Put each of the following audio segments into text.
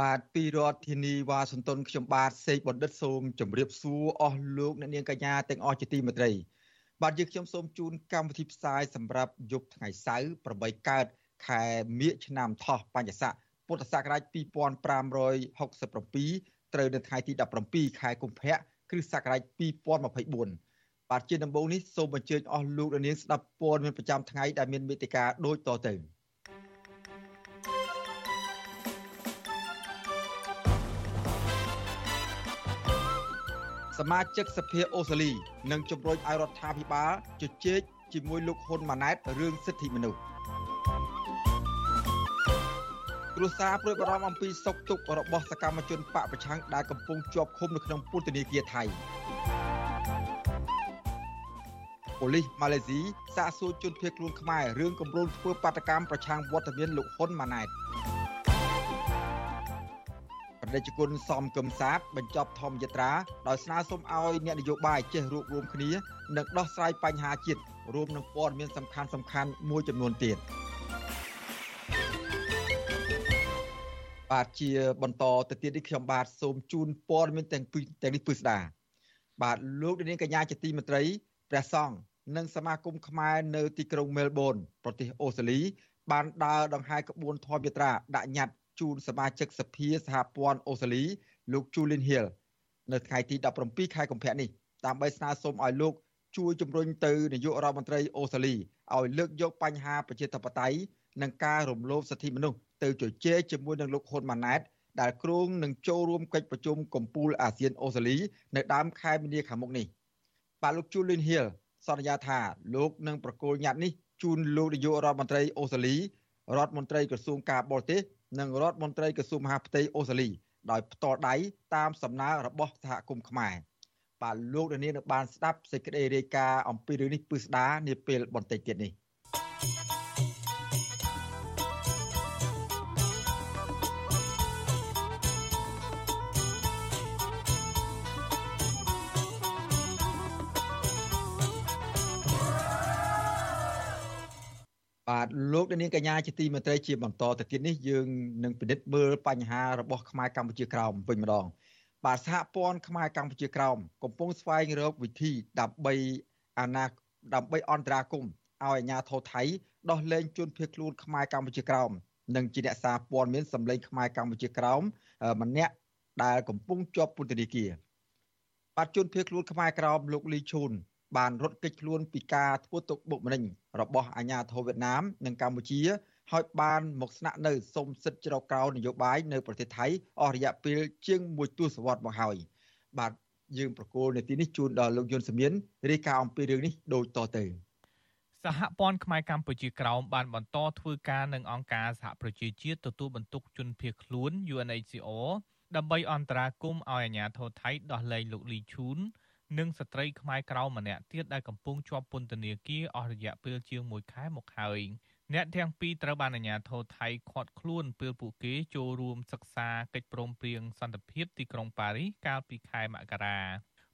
បាទពីរដ្ឋធានីវ៉ាស៊ីនតោនខ្ញុំបាទសេកបណ្ឌិតសូមជម្រាបសួរអស់លោកអ្នកនាងកញ្ញាទាំងអស់ជាទីមេត្រី បាទយើងខ្ញុំសូមជូនកម្មវិធីផ្សាយសម្រាប់យប់ថ្ងៃសៅរ៍8កើតខែមិញឆ្នាំថោះបញ្ញស័កពុទ្ធសករាជ2567ត្រូវនៅថ្ងៃទី17ខែកុម្ភៈគ្រិស្តសករាជ2024បាទជាដំបូងនេះសូមអញ្ជើញអស់លោកអ្នកនាងស្ដាប់ព័ត៌មានប្រចាំថ្ងៃដែលមានមេតិការដូចតទៅ សមាជិកសភាអូស្ត្រាលីនឹងជំរុញឲ្យរដ្ឋាភិបាលជជែកជាមួយលោកហ៊ុនម៉ាណែតរឿងសិទ្ធិមនុស្សគ្រួសារព្រួយបារម្ភអំពីសុខទុក្ខរបស់សកម្មជនបកប្រឆាំងដែលកំពុងជាប់ឃុំនៅក្នុងពន្ធនាគារថៃប៉ូលីសម៉ាឡេស៊ីសាកសួរជនភៀសខ្លួនខ្មែររឿងគម្រោងធ្វើបាតកម្មប្រឆាំងវត្តមានលោកហ៊ុនម៉ាណែតប្រ តិជនសំគឹមសាទបញ្ចប់ធម្មយត្រាដោយស្នើសុំឲ្យអ្នកនយោបាយចេះរួបរวมគ្នានិងដោះស្រាយបញ្ហាជាតិរួមនឹងព័ត៌មានសំខាន់សំខាន់មួយចំនួនទៀត។បាទជាបន្តទៅទៀតនេះខ្ញុំបាទសូមជូនព័ត៌មានទាំងពីរទាំងនេះពឹស្ដាបាទលោកនាងកញ្ញាជាទីមេត្រីព្រះសង្ឃនិងសមាគមខ្មែរនៅទីក្រុងមែលប៊នប្រទេសអូស្ត្រាលីបានដើរដង្ហែក្បួនធម្មយាត្រាដាក់ញត្តិ ជូនសមាជិកសភាសហព័ន្ធអូស្ត្រាលីលោក Julian Hill នៅថ្ងៃទី17ខែកុម្ភៈនេះដើម្បីស្នើសុំឲ្យលោកជួយជំរុញទៅនាយករដ្ឋមន្ត្រីអូស្ត្រាលីឲ្យលើកយកបញ្ហាប្រជាធិបតេយ្យនិងការរំលោភសិទ្ធិមនុស្សទៅជជែកជាមួយនឹងលោកហ៊ុនម៉ាណែតដែលគ្រោងនឹងចូលរួមកិច្ចប្រជុំកំពូលអាស៊ានអូស្ត្រាលីនៅដើមខែមីនាខាងមុខនេះបាទលោក Julian Hill សន្យាថាលោកនឹងប្រកល់ញត្តិនេះជូនលោកនាយករដ្ឋមន្ត្រីអូស្ត្រាលីរដ្ឋមន្ត្រីក្រសួងការបរទេស និងរដ្ឋមន្ត្រីក្រសួងមហាផ្ទៃអូស្ត្រាលីដោយផ្ទាល់ដៃតាមសំណើរបស់សហគមន៍ខ្មែរបាទលោកនាងនឹងបានស្ដាប់សេចក្តីរាយការណ៍អំពីរឿងនេះពិស្ដានាពេលបន្តិចទៀតនេះ លោកនាងកញ្ញាជាទីមេត្រីជាបន្តទៅទៀតនេះយើងនឹងពិនិត្យមើលបញ្ហារបស់ខ្មែរកម្ពុជាក្រោមវិញម្ដងបាទសហព័ន្ធខ្មែរកម្ពុជាក្រោមកំពុងស្វែងរកវិធីដើម្បីអាណាដើម្បីអន្តរាគមឲ្យអាជ្ញាធរថៃដោះលែងជនភៀសខ្លួនខ្មែរកម្ពុជាក្រោមនិងជាអ្នកសារព័ត៌មានសម្លេងខ្មែរកម្ពុជាក្រោមម្នាក់ដែលកំពុងជាប់ពន្ធនាគារបាទជនភៀសខ្លួនខ្មែរក្រោមលោកលីឈូន បានរត់គេចខ្លួនពីការធ្វើទុកបុកម្នេញរបស់អាញាធរវៀតណាមនិងកម្ពុជាហើយបានមកស្នាក់នៅសុំសិទ្ធិជ្រកក្រោនយោបាយនៅប្រទេសថៃអស់រយៈពេលជាងមួយទសវត្សរ៍មកហើយបាទយើងប្រកូលនាទីនេះជូនដល់លោកយុនសមៀនរាយការណ៍អំពីរឿងនេះដូចតទៅសហព័ន្ធខ្មែរកម្ពុជាក្រោមបានបន្តធ្វើការនឹងអង្គការសហប្រជាជាតិទទួលបន្ទុកជនភៀសខ្លួន UNHCR ដើម្បីអន្តរាគមន៍ឲ្យអាជ្ញាធរថៃដោះលែងលោកលីឈូន និងស្ត្រីខ្មែរក្រៅម្នាក់ទៀតដែលកំពុងជាប់ពន្ធនាគារអស់រយៈពេលជាង1ខែមកហើយអ្នកទាំងពីរត្រូវបានអាជ្ញាធរថៃឃាត់ខ្លួនពេលពួកគេចូលរួមសិក្សាកិច្ចព្រមព្រៀងសន្តិភាពទីក្រុងប៉ារីសកាលពីខែមករា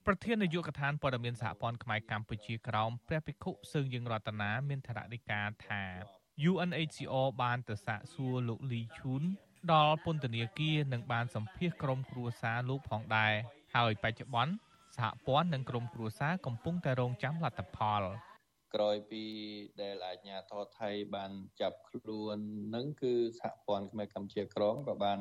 ប្រធាននាយកដ្ឋានព័ត៌មានសហព័ន្ធខ្មែរកម្ពុជាក្រោមព្រះភិក្ខុសឹងយើងរតនាមានថ្នាក់ដឹកការថា UNHCR បានទៅសាកសួរលោកលីឈូនដល់ពន្ធនាគារនិងបានសម្ភាសក្រុមគ្រួសារលោកផងដែរហើយបច្ចុប្បន្ន សហព័ន្ធនិងក្រុមគ្រួសារកំពុងតែរងចាំលទ្ធផលក្រោយពីដែលអាជ្ញាធរថៃបានចាប់ខ្លួននឹងគឺសហព័ន្ធខ្មែរកម្ពុជាក្រមក៏បាន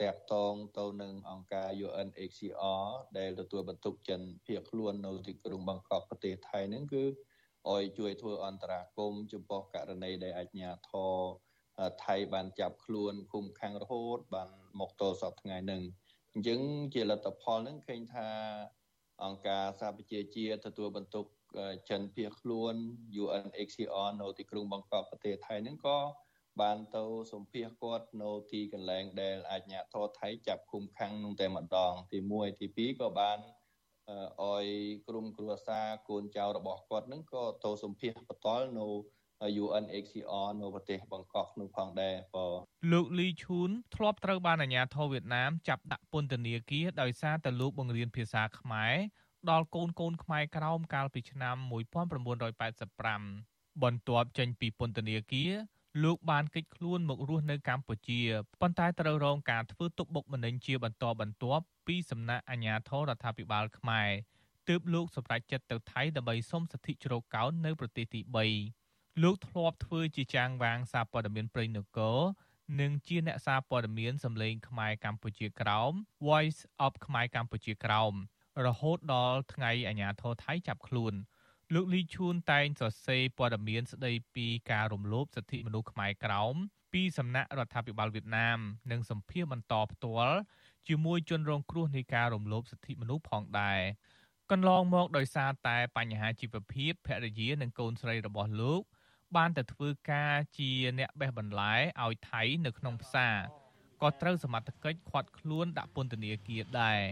តាក់ទងទៅនឹងអង្គការ UNHCR ដែលទទួលបន្ទុកចិនភៀសខ្លួននៅទីក្រុងបាងកកប្រទេសថៃនឹងគឺឲ្យជួយធ្វើអន្តរាគមចំពោះករណីដែលអាជ្ញាធរថៃបានចាប់ខ្លួនឃុំខាំងរហូតបានមកទល់សពថ្ងៃនឹងអញ្ចឹងជាលទ្ធផលនឹងឃើញថា អង្គការសហប្រជាជាតិទទួលបន្ទុកចិនភៀសខ្លួន UNHCR នៅទីក្រុងបាងកកប្រទេសថៃហ្នឹងក៏បានទៅសម្ភាសគាត់នៅទីកន្លែងដែលអាជ្ញាធរថៃចាប់ឃុំឃាំងនោះតែម្ដង ទី1ទី2ក៏បានអោយក្រុមគ្រួសារកូនចៅរបស់គាត់នឹងក៏ទៅសម្ភាសបន្តនៅ UNHCR នៅប្រទេសបង្កក់នោះផងដែរបើលោកលីឈួនធ្លាប់ត្រូវបានអាជ្ញាធរវៀតណាមចាប់ដាក់ពន្ធនាគារដោយសារតែលោកបង្រៀនភាសាខ្មែរដល់កូនកូនខ្មែរក្រោមកាលពីឆ្នាំ1985បន្ទាប់ចេញពីពន្ធនាគារលោកបានគេចខ្លួនមករស់នៅកម្ពុជាប៉ុន្តែត្រូវរងការធ្វើទុកបុកម្នេញជាបន្តបន្ទាប់ពីសំណាក់អាជ្ញាធររដ្ឋាភិបាលខ្មែរទើបលោកសម្រេចចិត្តទៅថៃដើម្បីសុំសិទ្ធិជ្រកកោននៅប្រទេសទី3 លោកធ្លាប់ធ្វើជាចាងវាងសារព័ត៌មានព្រៃនគរនិងជាអ្នកសារព័ត៌មានសម្លេងខ្មែរកម្ពុជាក្រោម Voice of ខ្មែរកម្ពុជាក្រោមរហូតដល់ថ្ងៃអាជ្ញាធរថៃចាប់ខ្លួនលោកលីឈួនតែងសរសេរព័ត៌មានស្ដីពីការរំលោភសិទ្ធិមនុស្សខ្មែរក្រោមពីសំណាក់រដ្ឋាភិបាលវៀតណាម និងសម្ភារបន្តផ្ទាល់ជាមួយជនរងគ្រោះនៃការរំលោភសិទ្ធិមនុស្សផងដែរកន្លងមកដោយសារតែបញ្ហាជីវភាពភរិយានិងកូនស្រីរបស់លោក បានទៅធ្វើការជាអ្នកបេះបន្លែឲ្យថៃនៅក្នុងផ្សារក៏ត្រូវសមត្ថកិច្ចឃាត់ខ្លួនដាក់ពន្ធនាគារដែរ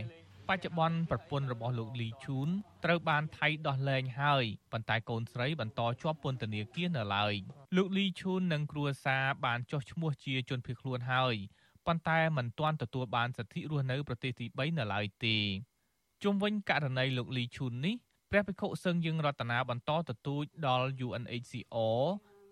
បច្ចុប្បន្នប្រពន្ធរបស់លោកលីឈូនត្រូវបានថៃដោះលែងហើយប៉ុន្តែកូនស្រីបន្តជាប់ពន្ធនាគារនៅឡើយលោកលីឈូននិងគ្រួសារបានចុះឈ្មោះជាជនភៀសខ្លួនហើយប៉ុន្តែមិនទាន់ទទួលបានសិទ្ធិរស់នៅប្រទេសទី3នៅឡើយទេជុំវិញករណីលោកលីឈូននេះ ព្រះភិក្ខុសឹងយើងរតនាបន្តទទូចដល់ UNHCR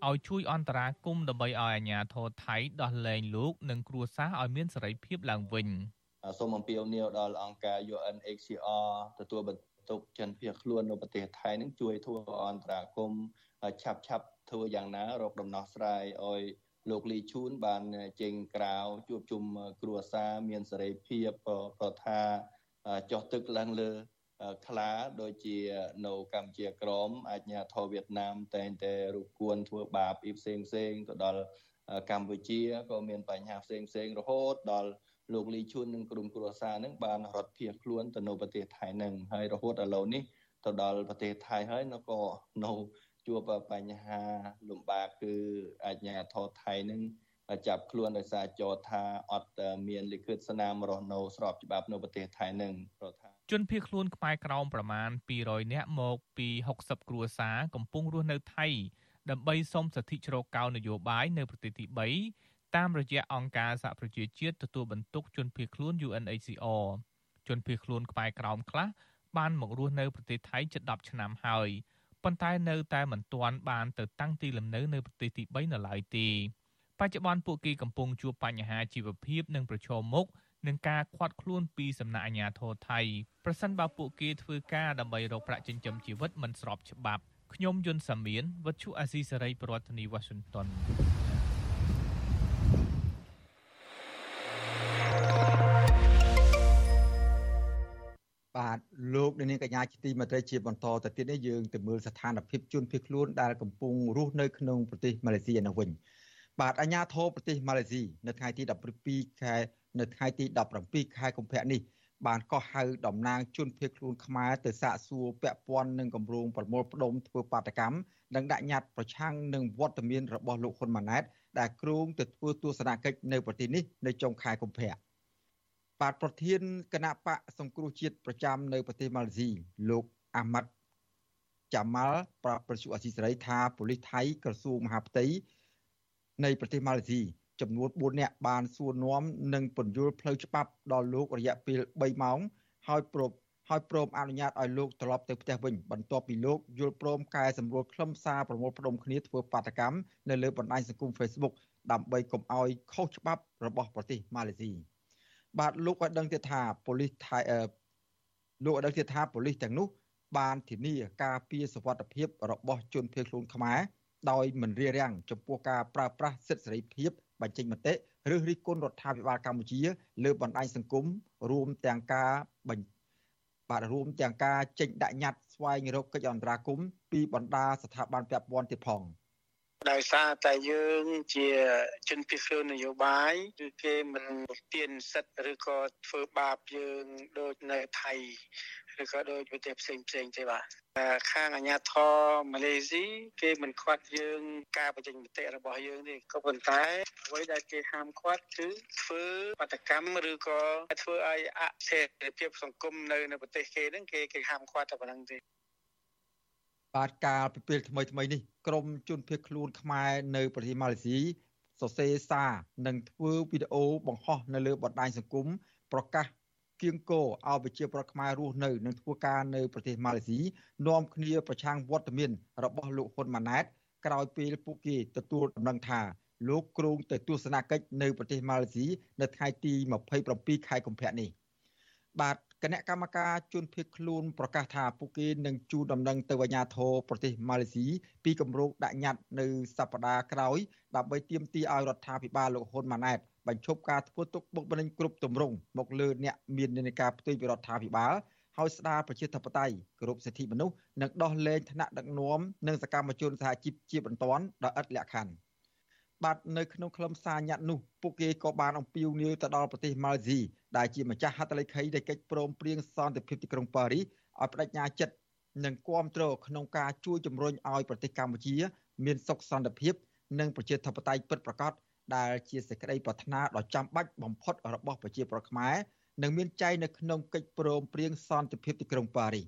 ឲ្យជួយអន្តរាគមន៍ដើម្បីឲ្យអាជ្ញាធរថៃដោះលែងលោកនិងគ្រួសារឲ្យមានសេរីភាពឡើងវិញ។សូមអំពាវនាវដល់អង្គការ UNHCR ទទួលបន្ទុកជនភៀសខ្លួននៅប្រទេសថៃនឹងជួយធ្វើអន្តរាគមឆាប់ឆាប់ធ្វើយ៉ាងណារកដំណោះស្រាយឲ្យលោកលីឈូនបានចេញក្រៅជួបជុំគ្រួសារមានសេរីភាពប្រថាចុះទឹកឡើងលើ ខ្លាដូចជានៅកម្ពុជាក្រមអាជ្ញាធរវៀតណាមតែងតែរកគួនធ្វើបាបអ៊ីផ្សេងផ្សេងទៅដល់កម្ពុជាក៏មានបញ្ហាផ្សេងផ្សេងរហូតដល់លោកលីឈួននិងក្រុមគ្រួសារនឹងបានរត់ភៀសខ្លួនទៅនៅប្រទេសថៃនឹងហើយរហូតដល់ឡូវនេះទៅដល់ប្រទេសថៃហើយនៅក៏នៅជួបបញ្ហាលំបាកគឺអាជ្ញាធរថៃនឹងចាប់ខ្លួនដោយសារចោទថាអត់មានលិខិតស្នាមរស់នៅស្របច្បាប់នៅប្រទេសថៃនឹងព្រោះថា ជនភៀសខ្លួនខ្មែរក្រោមប្រមាណ200នាក់មកពី60គ្រួសារកំពុងរស់នៅថៃដើម្បីសុំសិទ្ធិជ្រកកោននយោបាយនៅប្រទេសទី3តាមរយៈអង្គការសហប្រជាជាតិទទួលបន្ទុកជនភៀសខ្លួន UNHCR ជនភៀសខ្លួនខ្មែរក្រោមខ្លះបានមករស់នៅប្រទេសថៃជិត10ឆ្នាំហើយប៉ុន្តែនៅតែមិនទាន់បានទៅតាំងទីលំនៅនៅប្រទេសទី3នៅឡើយទេបច្ចុប្បន្នពួកគេកំពុងជួបបញ្ហាជីវភាពនិងប្រឈមមុខ នឹងការឃាត់ខ្លួនពីសំណាក់អាជ្ញាធរថៃប្រសិនបើពួកគេធ្វើការដើម្បីរកប្រាក់ចិញ្ចឹមជីវិតមិនស្របច្បាប់ខ្ញុំយុនសាមៀនវັດឈូអាស៊ីសេរីប្រធានាធិបតី Washington បាទលោកនាងកញ្ញាជាទីមេត្រីជាបន្តទៅទៀតនេះយើងទៅមើលស្ថានភាពជនភៀសខ្លួនដែលកំពុងរស់នៅក្នុងប្រទេសម៉ាឡេស៊ីនៅវិញបាទអាជ្ញាធរប្រទេសម៉ាឡេស៊ីនៅថ្ងៃទី17ខែ នៅថ្ងៃទី17ខែកុម្ភៈនេះបានកោះហៅតំណាងជនភៀសខ្លួនខ្មែរទៅសាកសួរពាក់ព័ន្ធនឹងគម្រោងប្រមូលផ្ដុំធ្វើបាតកម្មនិងដាក់ញត្តិប្រឆាំងនឹងវត្តមានរបស់លោកហ៊ុនម៉ាណែតដែលគ្រោងទៅធ្វើទស្សនកិច្ចនៅប្រទេសនេះនៅចុងខែកុម្ភៈបាទប្រធានគណៈបកសង្គ្រោះជាតិប្រចាំនៅប្រទេសម៉ាឡេស៊ីលោកអាម៉ាត់ចាម៉ាល់ប្រាប់ប្រជុំអសីសេរីថាប៉ូលីសថៃក្រសួងមហាផ្ទៃនៃប្រទេសម៉ាឡេស៊ី ចំនួន4នាក់បានសួរនាំនិងពន្យល់ផ្លូវច្បាប់ដល់លោករយៈពេល3ម៉ោងហើយព្រមហើយព្រមអនុញ្ញាតឲ្យលោកត្រឡប់ទៅផ្ទះវិញបន្ទាប់ពីលោកយល់ព្រមកែសម្រួលខ្លឹមសារប្រមូលផ្ដុំគ្នាធ្វើបាតកម្មនៅលើបណ្ដាញសង្គម Facebook ដើម្បីកុំឲ្យខុសច្បាប់របស់ប្រទេសម៉ាឡេស៊ី។បាទលោកឲ្យដឹងទៀតថាប៉ូលីសថៃលោកឲ្យដឹងទៀតថាប៉ូលីសទាំងនោះ បានធានាការពារសុវត្ថិភាពរបស់ជនភៀសខ្លួនខ្មែរដោយមិនរារាំងចំពោះការប្រើប្រាស់សិទ្ធិសេរីភាព បញ្ចេញមតិឬរិះគន់រដ្ឋាភិបាលកម្ពុជា លើបណ្ដាញសង្គមរួមទាំងការបញ្បាទរួមទាំងការចេញដាក់ញត្តិស្វែងរកកិច្ចអន្តរាគមន៍ពីបណ្ដាស្ថាប័នពាក់ព័ន្ធទៀតផង។ដោយសារតែយើងជាជនភៀសខ្លួននយោបាយគឺគេមិនទានសិទ្ធិឬក៏ធ្វើបាបយើងដូចនៅថៃ ឬក៏ដោយប្រទេសផ្សេងផ្សេងទេបាទខាងអាជ្ញាធរម៉ាឡេស៊ីគេមិនខ្វាត់យើងការបញ្ចេញមតិរបស់យើងទេក៏ប៉ុន្តែអ្វីដែលគេហាមឃាត់គឺធ្វើបាតកម្មឬក៏ធ្វើឲ្យអសេរីភាពសង្គមនៅនៅប្រទេសគេហ្នឹងគេគេហាមឃាត់តែប៉ុណ្្នឹងទេបាទកាលពីពេលថ្មីថ្មីនេះក្រមជនភៀសខ្លួនខ្មែរនៅប្រទេសម៉ាឡេស៊ីសរសេរសារនិងធ្វើវីដេអូបង្ហោះនៅលើបណ្ដាញសង្គមប្រកាស គៀងគោឲ្យប្រជាប្រដ្ឋខ្មែររស់នៅនិងធ្វើការនៅប្រទេសម៉ាឡេស៊ីនាំគ្នាប្រឆាំងវត្តមានរបស់លោកហ៊ុនម៉ាណែតក្រោយពេលពួកគេទទួលដំណឹងថាលោកគ្រងទៅទស្សនកិច្ចនៅប្រទេសម៉ាឡេស៊ីនៅថ្ងៃទី27ខែកុម្ភៈនេះបាទគណៈកម្មការជនភៀសខ្លួនប្រកាសថាពួកគេនឹងជួលដំណឹងទៅអាជ្ញាធរប្រទេសម៉ាឡេស៊ីពីគម្រោងដាក់ញត្តិនៅសប្តាហ៍ក្រោយដើម្បីទាមទារឲ្យរដ្ឋាភិបាលលោកហ៊ុនម៉ាណែត បញ្ឈប់ការធ្វើទុកបុកម្នេញគ្រប់ទម្រង់មកលើអ្នកមាននានាការផ្ទុយពីរដ្ឋាភិបាលហើយស្ដារប្រជាធិបតេយ្យគោរពសិទ្ធិមនុស្សនិងដោះលែងឋានៈដឹកនាំនិងសកម្មជនសហជីពជាបន្ទាន់ដោយឥតលក្ខខណ្ឌបាទនៅក្នុងខ្លឹមសារញត្តិនោះពួកគេក៏បានអំពាវនាវទៅដល់ប្រទេសម៉ាឡេស៊ីដែលជាម្ចាស់ហត្ថលេខីនៃកិច្ចព្រមព្រៀងសន្តិភាពទីក្រុងប៉ារីសឲ្យបដិញ្ញាចិត្តនិងគាំទ្រក្នុងការជួយជំរុញឲ្យប្រទេសកម្ពុជា មានសុខសន្តិភាព និងប្រជាធិបតេយ្យពិតប្រាកដ ដែលជាសេចក្តីប្រាថ្នាដ៏ចាំបាច់បំផុតរបស់ប្រជាប្រដ្ឋខ្មែរនិងមានចែងនៅក្នុងកិច្ចព្រមព្រៀងសន្តិភាពទីក្រុងប៉ារីស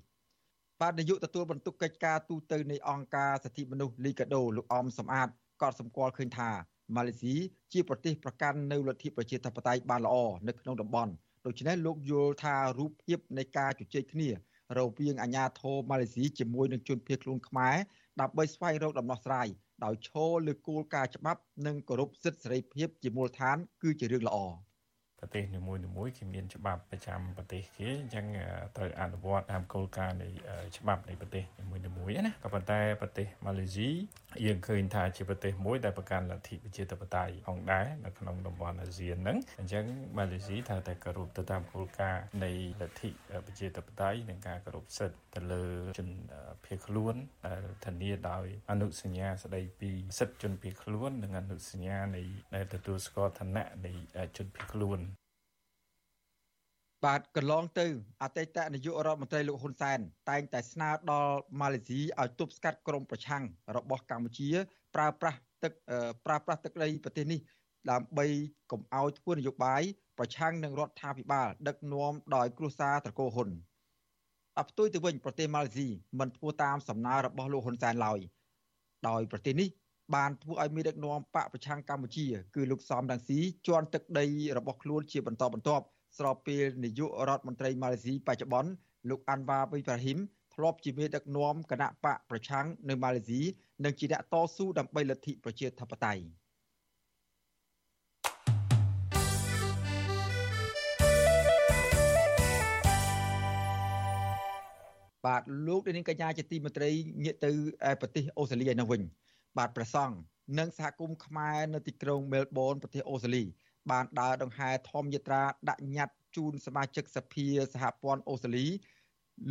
បាទនាយកទទួលបន្ទុកកិច្ចការទូតទៅនៃអង្គការសិទ្ធិមនុស្សលីកាដូលោកអមសំអាតក៏សម្គាល់ឃើញថាម៉ាឡេស៊ីជាប្រទេសប្រកាន់នៅលទ្ធិប្រជាធិបតេយ្យបានល្អនៅក្នុងតំបន់ដូច្នេះលោកយល់ថារូបភាពនៃការជជែកគ្នារវាងអាញាធរម៉ាឡេស៊ីជាមួយនឹងជនភៀសខ្លួនខ្មែរដើម្បីស្វែងរកដំណោះស្រាយ ដោយឈរលើគោលការណ៍ច្បាប់និងគោរពសិទ្ធិសេរីភាពជាមូលដ្ឋានគឺជារឿងល្អ។ ប្រទេសនីមួយៗគេមានច្បាប់ប្រចាំប្រទេសគេអញ្ចឹងត្រូវអនុវត្តតាមគោលការណ៍នៃច្បាប់នៃប្រទេសនីមួយៗណាក៏ប៉ុន្តែប្រទេសម៉ាឡេស៊ីយើងឃើញថាជាប្រទេសមួយដែលប្រកាន់លទ្ធិប្រជាធិបតេយ្យផងដែរនៅក្នុងតំបន់អាស៊ានហ្នឹងអញ្ចឹងម៉ាឡេស៊ីត្រូវតែគោរពទៅតាមគោលការណ៍នៃលទ្ធិប្រជាធិបតេយ្យនិងការគោរពសិទ្ធិទៅលើជនភៀសខ្លួនដែលធានាដោយអនុសញ្ញាស្តីពីសិទ្ធិជនភៀសខ្លួននិងអនុសញ្ញានៃដែលទទួលស្គាល់ឋានៈនៃជនភៀសខ្លួន បាទកន្លងទៅអតីតនាយករដ្ឋមន្ត្រីលោកហ៊ុនសែនតែងតែស្នើដល់ម៉ាឡេស៊ីឲ្យទប់ស្កាត់ក្រុមប្រឆាំងរបស់កម្ពុជា ប្រើប្រាស់ទឹកប្រើប្រាស់ទឹកដីប្រទេសនេះដើម្បីកុំឲ្យធ្វើនយោបាយប្រឆាំងនឹងរដ្ឋាភិបាល ដឹកនាំដោយគ្រួសារត្រកូលហ៊ុនអផ្ទុយទៅវិញប្រទេសម៉ាឡេស៊ីមិនធ្វើតាមសំណើរបស់លោកហ៊ុនសែនឡើយដោយប្រទេសនេះបានធ្វើឲ្យមានដឹកនាំបកប្រឆាំងកម្ពុជា គឺលោកសំរងស៊ីជន់ទឹកដីរបស់ខ្លួនជាបន្តបន្ទាប់ ស្របពេលនាយករដ្ឋមន្ត្រីម៉ាឡេស៊ីបច្ចុប្បន្នលោកអាន់វ៉ាប៊ីប្រាហ៊ីមធ្លាប់ជាមេដឹកនាំគណៈបកប្រឆាំងនៅម៉ាឡេស៊ីនិងជាអ្នកតស៊ូដើម្បីលទ្ធិប្រជាធិបតេយ្យបាទលោកនាងកញ្ញាជាទីមេត្រីងាកទៅប្រទេសអូស្ត្រាលីឯនោះវិញបាទប្រសង់និងសហគមន៍ខ្មែរនៅទីក្រុងមែលប៊នប្រទេសអូស្ត្រាលី បានដើរដង្ហែធម្មយាត្រាដាក់ញត្តិជូនសមាជិកសភាសហព័ន្ធអូស្ត្រាលី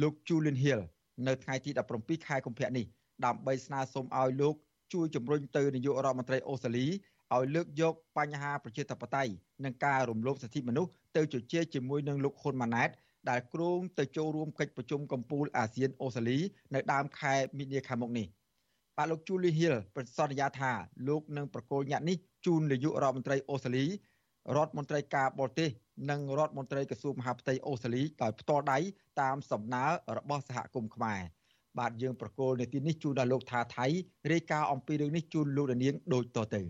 លោក Julian Hill នៅថ្ងៃទី17ខែកុម្ភៈនេះដើម្បីស្នើសុំឲ្យលោកជួយជំរុញទៅនាយករដ្ឋមន្ត្រីអូស្ត្រាលីឲ្យលើកយកបញ្ហាប្រជាធិបតេយ្យនិងការរំលោភសិទ្ធិមនុស្សទៅជជែកជាមួយនឹងលោកហ៊ុនម៉ាណែតដែលគ្រោងទៅចូលរួមកិច្ចប្រជុំកំពូលអាស៊ានអូស្ត្រាលីនៅដើមខែមីនាខាងមុខនេះបាទលោក Julie Hill ប្រកាសសន្យាថាលោកនឹងប្រកល់ញត្តិនេះជូននាយករដ្ឋមន្ត្រីអូស្ត្រាលី រដ្ឋមន្ត្រីការបរទេសនិងរដ្ឋមន្ត្រីក្រសួងមហាផ្ទៃអូស្ត្រាលីដោយផ្ទាល់ដៃតាមសំណើរបស់សហគមន៍ខ្មែរបាទយើងប្រកូលនាទីនេះជូនដល់លោកថាថៃរាយការណ៍អំពីរឿងនេះជូនលោកនាងដូចតទៅ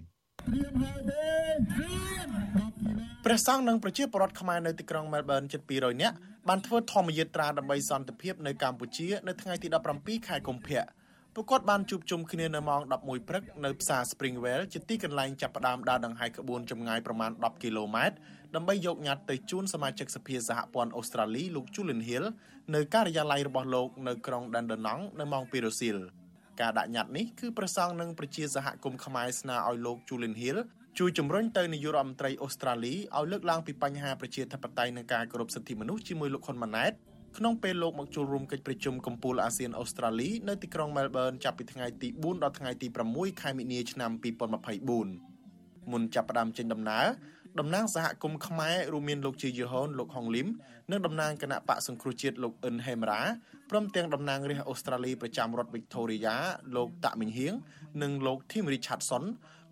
ព្រះសង្ឃនិងប្រជាពលរដ្ឋខ្មែរនៅទីក្រុងមែលប៊នជិត200នាក់បានធ្វើធម្មយាត្រាដើម្បីសន្តិភាពនៅកម្ពុជានៅថ្ងៃទី17ខែកុម្ភៈ ពួកគាត់បានជួបជុំគ្នានៅម៉ោង11ព្រឹកនៅផ្សារ Springwell ជាទីកន្លែងចាប់ផ្ដើមដើរដង្ហែក្បួនចម្ងាយប្រមាណ10គីឡូម៉ែត្រដើម្បីយកញត្តិទៅជូនសមាជិកសភាសហព័ន្ធអូស្ត្រាលីលោក Julian Hill នៅការិយាល័យរបស់លោកនៅក្រុង Dandenong នៅម៉ោង2រសៀលការដាក់ញត្តិនេះគឺប្រសង់នឹងប្រជាសហគមន៍ខ្មែរស្នើឲ្យលោក Julian Hill ជួយជំរុញទៅនាយករដ្ឋមន្ត្រីអូស្ត្រាលីឲ្យលើកឡើងពីបញ្ហាប្រជាធិបតេយ្យនិងការគោរពសិទ្ធិមនុស្សជាមួយលោកហ៊ុនម៉ាណែត ក្នុងពេលលោកមកចូលរួមកិច្ចប្រជុំកំពូលអាស៊ានអូស្ត្រាលីនៅទីក្រុងមែលប៊នចាប់ពីថ្ងៃទី4ដល់ថ្ងៃទី6ខែមិនិនាឆ្នាំ2024មុនចាប់ផ្ដើមចេញដំណើរតំណាងសហគមន៍ខ្មែររួមមានលោកជាយហុនលោកហុងលឹមនិងតំណាងគណៈបកសង្គ្រោះជាតិលោកអ៊ិនហេមរ៉ាព្រមទាំងតំណាងរាស្ត្រអូស្ត្រាលីប្រចាំរដ្ឋវីកតូរីយ៉ាលោកតាក់មីងហៀងនិងលោកធីមរីឆាត់សុន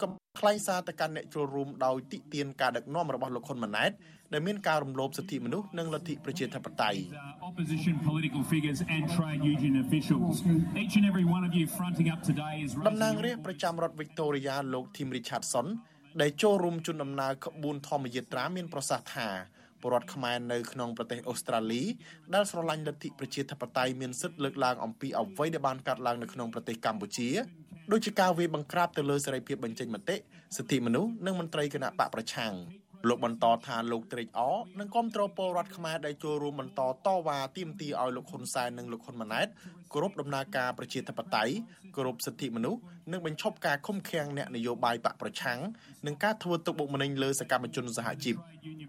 ក៏ ថ្លែងសារទៅកាន់អ្នកចូលរួមដោយតិទៀនការដឹកនាំរបស់លោកហ៊ុនម៉ាណែតដែលមានការរំលោភសិទ្ធិមនុស្សនិងលទ្ធិប្រជាធិបតេយ្យ opposition political figures and trade union officials each and every one of you fronting up today is តំណាងរាស្ត្រប្រចាំរដ្ឋវីកតូរីយ៉ាលោកធីមរីឆាត់សុនដែលចូលរួមជន់ដំណើរក្បួនធម្មយាត្រាមានប្រសាសន៍ថា ពលរដ្ឋខ្មែរនៅក្នុងប្រទេសអូស្ត្រាលីដែលស្រឡាញ់លទ្ធិប្រជាធិបតេយ្យមានសិទ្ធិលើកឡើងអំពីអ្វីដែលបានកើតឡើងនៅក្នុងប្រទេសកម្ពុជាដូចជាការវាយបង្ក្រាបទៅលើសេរីភាពបញ្ចេញមតិសិទ្ធិមនុស្សនិងមន្ត្រីគណៈបកប្រឆាំង លោកបន្តថាលោកត្រេកអរនិងគ្រប់គ្រងពលរដ្ឋខ្មែរដែលចូលរួមបន្តតវ៉ាទាមទារឲ្យលោកហ៊ុនសែននិងលោកហ៊ុនម៉ាណែតគោរពដំណើរការប្រជាធិបតេយ្យគោរពសិទ្ធិមនុស្សនិងបញ្ឈប់ការឃុំឃាំងអ្នកនយោបាយបកប្រឆាំងនិងការធ្វើទុកបុកម្នេញលើសកម្មជនសហជីព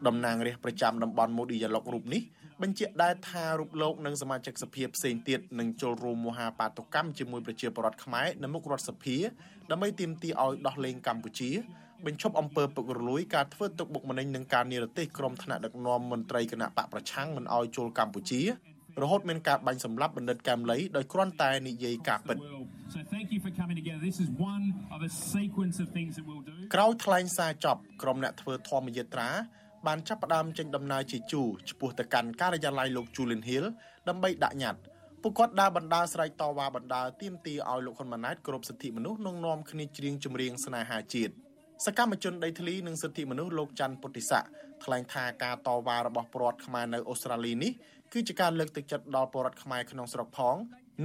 តំណាងរាស្ត្រប្រចាំតំបន់មូឌីយ៉ាឡុករូបនេះបញ្ជាក់ដែរថារូបលោកនិងសមាជិកសភាផ្សេងទៀតនឹងចូលរួមមហាបាតុកម្មជាមួយប្រជាពលរដ្ឋខ្មែរនៅមុខរដ្ឋសភាដើម្បីទាមទារឲ្យដោះលែងកម្ពុជា បញ្ឈប់អំពើពុករលួយការធ្វើទុកបុកម្នេញនិងការនិរទេសក្រុមថ្នាក់ដឹកនាំមន្ត្រីគណៈបកប្រឆាំងមិនឲ្យចូលកម្ពុជារហូតមានការបាញ់សម្លាប់បណ្ឌិតកែមលីដោយគ្រាន់តែនិយាយការពិត So thank you for coming together. This is one of a sequence of things that we'll do. ក្រោយថ្លែងសារចប់ក្រុមអ្នកធ្វើធម្មយាត្រាបានចាប់ផ្ដើមចេញដំណើរជាជួរឆ្ពោះទៅកាន់ការិយាល័យលោក Julian Hill ដើម្បីដាក់ញត្តិពួកគាត់ដើរបណ្ដាស្រែកតវ៉ាបណ្ដាទាមទារឲ្យលោកហ៊ុនម៉ាណែតគោរពសិទ្ធិមនុស្សនិងនាំគ្នាច្រៀងចម្រៀងស្នេហាជាតិ សកម្មជនដីធ្លីនិងសិទ្ធិមនុស្សលោកច័ន្ទពុទ្ធិស័កថ្លែងថាការតវ៉ារបស់ពលរដ្ឋខ្មែរនៅអូស្ត្រាលីនេះគឺជាការលើកទឹកចិត្តដល់ពលរដ្ឋខ្មែរក្នុងស្រុកផង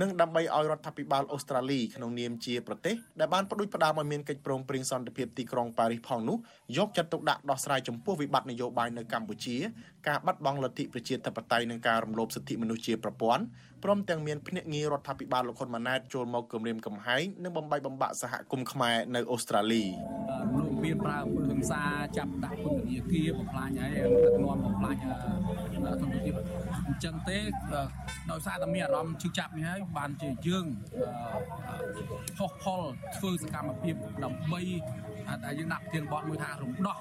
និងដើម្បីឲ្យរដ្ឋាភិបាលអូស្ត្រាលីក្នុងនាមជាប្រទេសដែលបានផ្ដួចផ្ដើមឲ្យមានកិច្ចព្រមព្រៀងសន្តិភាពទីក្រុងប៉ារីសផងនោះយកចិត្តទុកដាក់ដោះស្រាយចំពោះវិបត្តិនយោបាយនៅកម្ពុជាការបាត់បង់លទ្ធិប្រជាធិបតេយ្យនិងការរំលោភសិទ្ធិមនុស្សជាប្រព័ន្ធព្រមទាំងមានភ្នាក់ងាររដ្ឋាភិបាលលោកហ៊ុនម៉ាណែតចូលមកគម្រាមកំហែងនិងបំបីបំបាក់សហគមន៍ខ្មែរនៅអូស្ត្រាលីលោក មានប្រើអំពើហិង្សាចាប់ដាក់ពន្ធនាគារបំផ្លាញហើយដឹកនាំបំផ្លាញសន្តិភាពអញ្ចឹងទេដោយសារតែមានអារម្មណ៍ឈឺចាប់នេះហើយបានជាយើងហោះផលធ្វើសកម្មភាពដើម្បីតែយើងដាក់ប្រធានបទមួយថារំដោះ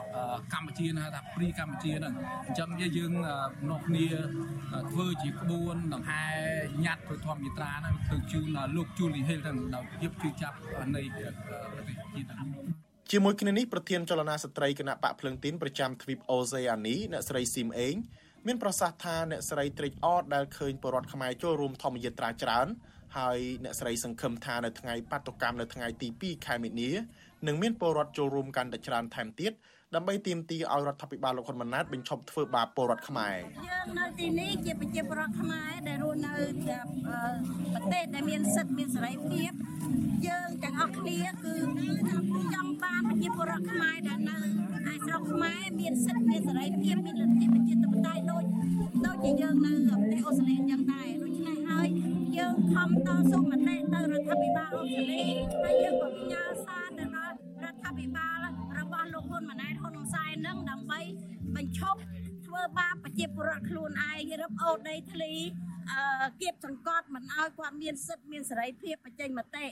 កម្ពុជាណាថាព្រីកម្ពុជាហ្នឹងអញ្ចឹងយើងនាំគ្នាធ្វើជាក្បួនដង្ហែញ៉ាត់ធ្វើធម្មយាត្រាហ្នឹងទៅជូនលោកជូលីហេលហ្នឹងដោយភាពជឿចាប់នៃប្រទេសជាតិ ជាមួយគ្នានេះប្រធានចលនាស្ត្រីគណៈបកភ្លឹងទីនប្រចាំទ្វីបអូសេអានីអ្នកស្រីស៊ីមអេងមានប្រសាសន៍ថាអ្នកស្រីត្រេកអរដែលឃើញពលរដ្ឋខ្មែរចូលរួមធម្មយាត្រាច្រើនហើយអ្នកស្រីសង្ឃឹមថានៅថ្ងៃបាតុកម្មនៅថ្ងៃទី2ខែមីនានឹងមានពលរដ្ឋចូលរួមកាន់តែច្រើនថែមទៀត ដើម្បីទាមទារឲ្យរដ្ឋាភិបាលលោកហ៊ុនម៉ាណែតបញ្ឈប់ធ្វើបាបពលរដ្ឋខ្មែរយើងនៅទីនេះជាប្រជាពលរដ្ឋខ្មែរដែលរស់នៅប្រទេសដែលមានសិទ្ធិមានសេរីភាពយើងទាំងអស់គ្នាគឺចង់បានប្រជាពលរដ្ឋខ្មែរដែលនៅឯស្រុកខ្មែរមានសិទ្ធិមានសេរីភាពមានលទ្ធិប្រជាធិបតេយ្យដូចដូចជាយើងនៅប្រទេសអូស្ត្រាលីយ៉ាងដែរដូច្នេះហើយយើងខំតស៊ូមតិទៅរដ្ឋាភិបាលអូស្ត្រាលីហើយយើងក៏ផ្ញើសារទៅដល់រដ្ឋាភិបាលរបស់លោកហ៊ុ នម៉ាណែតហ៊ុនសែននឹងដើម្បីបញ្ឈប់ធ្វើបាបប្រជាពលរដ្ឋខ្លួនឯងរឹបអូសដីធ្លីអឺគៀបសង្កត់មិនឲ្យគាត់មានសិទ្ធិមានសេរីភាពបញ្ចេញមតិ